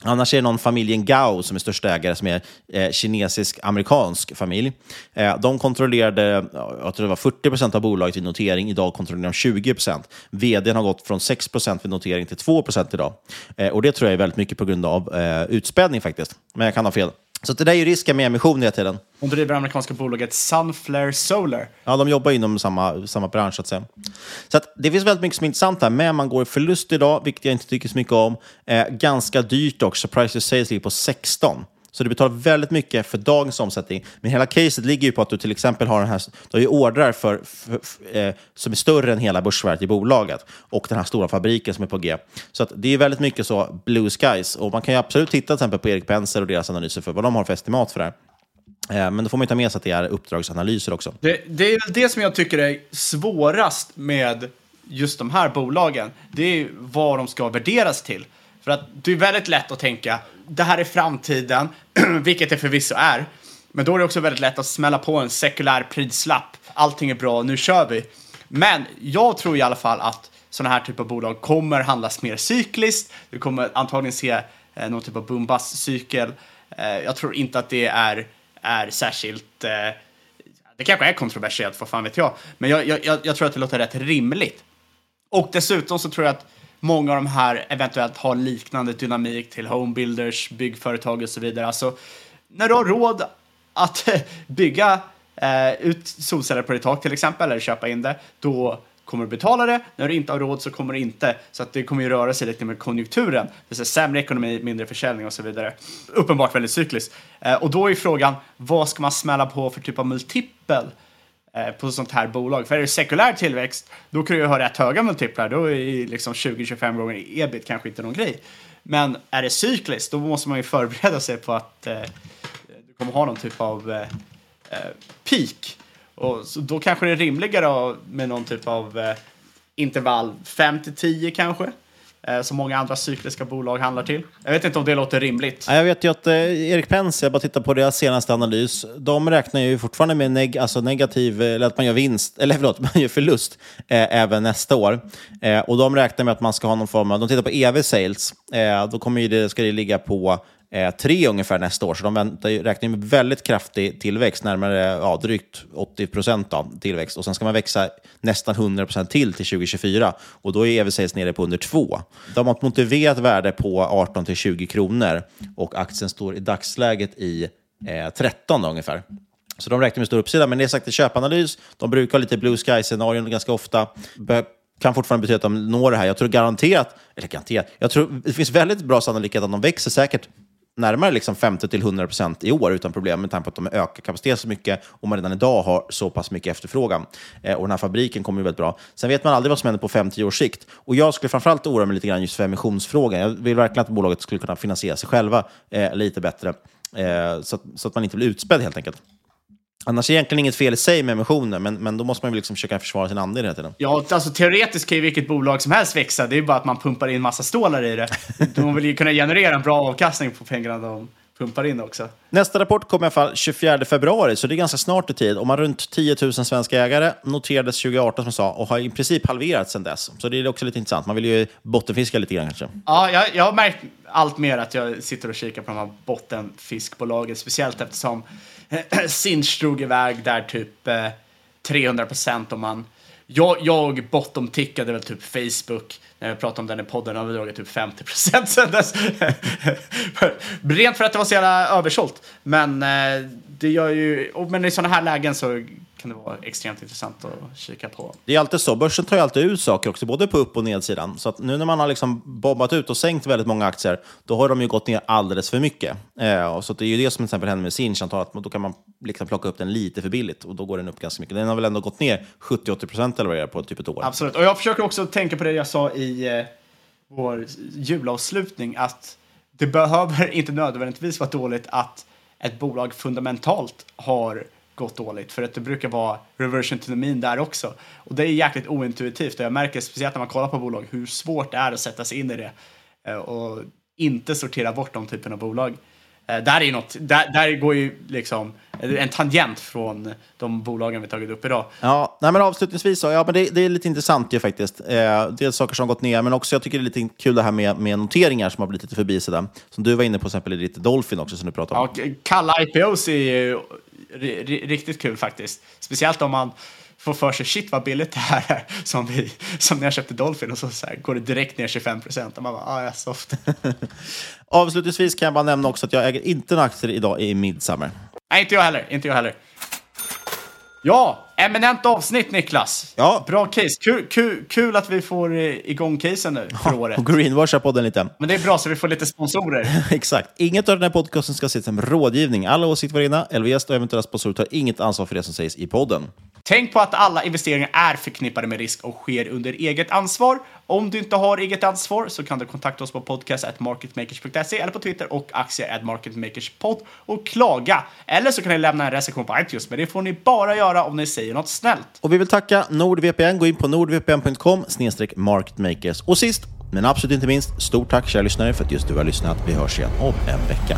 Speaker 5: Annars är det någon familjen Gao som är största ägare, som är eh, kinesisk-amerikansk familj. Eh, de kontrollerade, jag tror det var 40 procent av bolaget vid notering. Idag kontrollerar de 20 procent. Vdn har gått från 6 procent vid notering till 2 procent idag. Eh, och det tror jag är väldigt mycket på grund av eh, utspädning faktiskt. Men jag kan ha fel. Så det där är ju risken med emission hela tiden.
Speaker 6: Hon driver amerikanska bolaget Sunflare Solar.
Speaker 5: Ja, de jobbar inom samma, samma bransch så att säga. Så att det finns väldigt mycket som är intressant här, men man går i förlust idag, vilket jag inte tycker så mycket om. Eh, ganska dyrt också, price to sales ligger på 16. Så du betalar väldigt mycket för dagens omsättning. Men hela caset ligger ju på att du till exempel har den här, du har ju ordrar för, för, för, eh, som är större än hela börsvärdet i bolaget och den här stora fabriken som är på G. Så att det är väldigt mycket så blue skies. Och man kan ju absolut titta till exempel på Erik Penser och deras analyser för vad de har för estimat för det här. Eh, men då får man ju ta med sig att det är uppdragsanalyser också.
Speaker 6: Det, det är väl det som jag tycker är svårast med just de här bolagen. Det är vad de ska värderas till. För att det är väldigt lätt att tänka, det här är framtiden, vilket det förvisso är. Men då är det också väldigt lätt att smälla på en sekulär prislapp. Allting är bra, nu kör vi. Men jag tror i alla fall att sådana här typer av bolag kommer handlas mer cykliskt. Du kommer antagligen se eh, någon typ av boom cykel eh, Jag tror inte att det är, är särskilt... Eh, det kanske är kontroversiellt, vad fan vet jag. Men jag, jag jag tror att det låter rätt rimligt. Och dessutom så tror jag att många av de här eventuellt har liknande dynamik till homebuilders, byggföretag och så vidare. Alltså, när du har råd att bygga eh, ut solceller på ditt tak till exempel, eller köpa in det, då kommer du betala det. När du inte har råd så kommer du inte. Så att det kommer ju röra sig lite med konjunkturen. Det vill säga sämre ekonomi, mindre försäljning och så vidare. Uppenbart väldigt cykliskt. Eh, och då är frågan, vad ska man smälla på för typ av multipel? Eh, på sånt här bolag. För är det sekulär tillväxt, då kan du ju ha rätt höga multiplar. Då är liksom 20-25 gånger ebit kanske inte någon grej. Men är det cykliskt, då måste man ju förbereda sig på att eh, du kommer ha någon typ av eh, eh peak. Och så då kanske det är rimligare med någon typ av eh, intervall 5 10 kanske. Eh, som många andra cykliska bolag handlar till. Jag vet inte om det låter rimligt.
Speaker 5: Jag vet ju att eh, Erik Pens, jag bara tittar på deras senaste analys, de räknar ju fortfarande med neg alltså negativ, eh, eller att man gör vinst, eller förlåt, man gör förlust eh, även nästa år. Eh, och de räknar med att man ska ha någon form av, de tittar på EV sales, eh, då kommer ju det, ska det ligga på eh, tre ungefär nästa år. Så de väntar, räknar med väldigt kraftig tillväxt, närmare ja, drygt 80 procent tillväxt. Och sen ska man växa nästan 100 procent till till 2024. Och då är EV nere på under 2. De har ett motiverat värde på 18 till 20 kronor och aktien står i dagsläget i eh, 13 ungefär. Så de räknar med stor uppsida, men det är sagt i köpanalys. De brukar ha lite blue sky-scenarion ganska ofta kan fortfarande betyda att de når det här. Jag tror garanterat, eller garanterat, jag tror det finns väldigt bra sannolikhet att de växer säkert närmare liksom 50-100% i år utan problem med tanke på att de ökar kapaciteten så mycket och man redan idag har så pass mycket efterfrågan. Eh, och den här fabriken kommer ju väldigt bra. Sen vet man aldrig vad som händer på 5-10 års sikt. Och jag skulle framförallt oroa mig lite grann just för emissionsfrågan. Jag vill verkligen att bolaget skulle kunna finansiera sig själva eh, lite bättre eh, så, att, så att man inte blir utspädd helt enkelt. Annars är det egentligen inget fel i sig med emissioner, men, men då måste man ju liksom försöka försvara sin andel hela tiden.
Speaker 6: Ja, alltså teoretiskt kan ju vilket bolag som helst växa. Det är bara att man pumpar in massa stålar i det. De vill ju kunna generera en bra avkastning på pengarna de pumpar in också.
Speaker 5: Nästa rapport kommer i alla fall 24 februari, så det är ganska snart i tid. Och man runt 10 000 svenska ägare, noterades 2018 som sa, och har i princip halverats sedan dess. Så det är också lite intressant. Man vill ju bottenfiska lite grann kanske.
Speaker 6: Ja, jag, jag har märkt allt mer att jag sitter och kikar på de här bottenfiskbolagen, speciellt eftersom Sinch drog iväg där typ eh, 300 procent om man... Jag, jag bottom-tickade väl typ Facebook när jag pratade om den i podden har vi dragit typ 50 procent sen dess. Rent för att det var så jävla översålt. Men eh, det gör ju... Men i sådana här lägen så kan det vara extremt intressant att kika på.
Speaker 5: Det är alltid så. Börsen tar ju alltid ut saker också, både på upp och nedsidan. Så nu när man har liksom bombat ut och sänkt väldigt många aktier, då har de ju gått ner alldeles för mycket. Eh, så det är ju det som till exempel händer med Sinch, att då kan man liksom plocka upp den lite för billigt och då går den upp ganska mycket. Den har väl ändå gått ner 70-80 procent eller vad det är på typ ett år.
Speaker 6: Absolut, och jag försöker också tänka på det jag sa i eh, vår julavslutning, att det behöver inte nödvändigtvis vara dåligt att ett bolag fundamentalt har gått dåligt. För att det brukar vara reversion to the mean där också. Och det är jäkligt ointuitivt och jag märker speciellt när man kollar på bolag hur svårt det är att sätta sig in i det eh, och inte sortera bort de typen av bolag. Eh, där, är något, där, där går ju liksom en tangent från de bolagen vi tagit upp idag.
Speaker 5: Ja, nej men avslutningsvis så, ja, men det, det är lite intressant ju faktiskt. Eh, det är saker som har gått ner, men också jag tycker det är lite kul det här med, med noteringar som har blivit lite förbisedda. Som du var inne på, till exempel i ditt Dolphin också, som du pratade om.
Speaker 6: Ja, kalla IPOs är ju riktigt kul faktiskt. Speciellt om man får för sig shit vad billigt det här är. Som, vi, som när jag köpte Dolphin och så, så här, går det direkt ner 25 procent. Och man bara, ah, ja, soft.
Speaker 5: Avslutningsvis kan jag bara nämna också att jag äger inte några aktier idag i Midsummer.
Speaker 6: Nej, inte jag heller. Inte jag heller. Ja, eminent avsnitt Niklas.
Speaker 5: Ja.
Speaker 6: Bra case. Kul, kul, kul att vi får igång casen nu för ja, året.
Speaker 5: Och greenwasha podden lite.
Speaker 6: Men det är bra så vi får lite sponsorer.
Speaker 5: Exakt. Inget av den här podcasten ska ses som rådgivning. Alla åsikter var inna. LVS och eventuella sponsorer tar inget ansvar för det som sägs i podden.
Speaker 6: Tänk på att alla investeringar är förknippade med risk och sker under eget ansvar. Om du inte har eget ansvar så kan du kontakta oss på podcast.marketmakers.se eller på Twitter och aktier.marketmakerspod och klaga. Eller så kan ni lämna en recension på iTunes, men det får ni bara göra om ni säger något snällt.
Speaker 5: Och vi vill tacka NordVPN. Gå in på nordvpn.com marketmakers. Och sist, men absolut inte minst, stort tack kära lyssnare för att just du har lyssnat. Vi hörs igen om en vecka.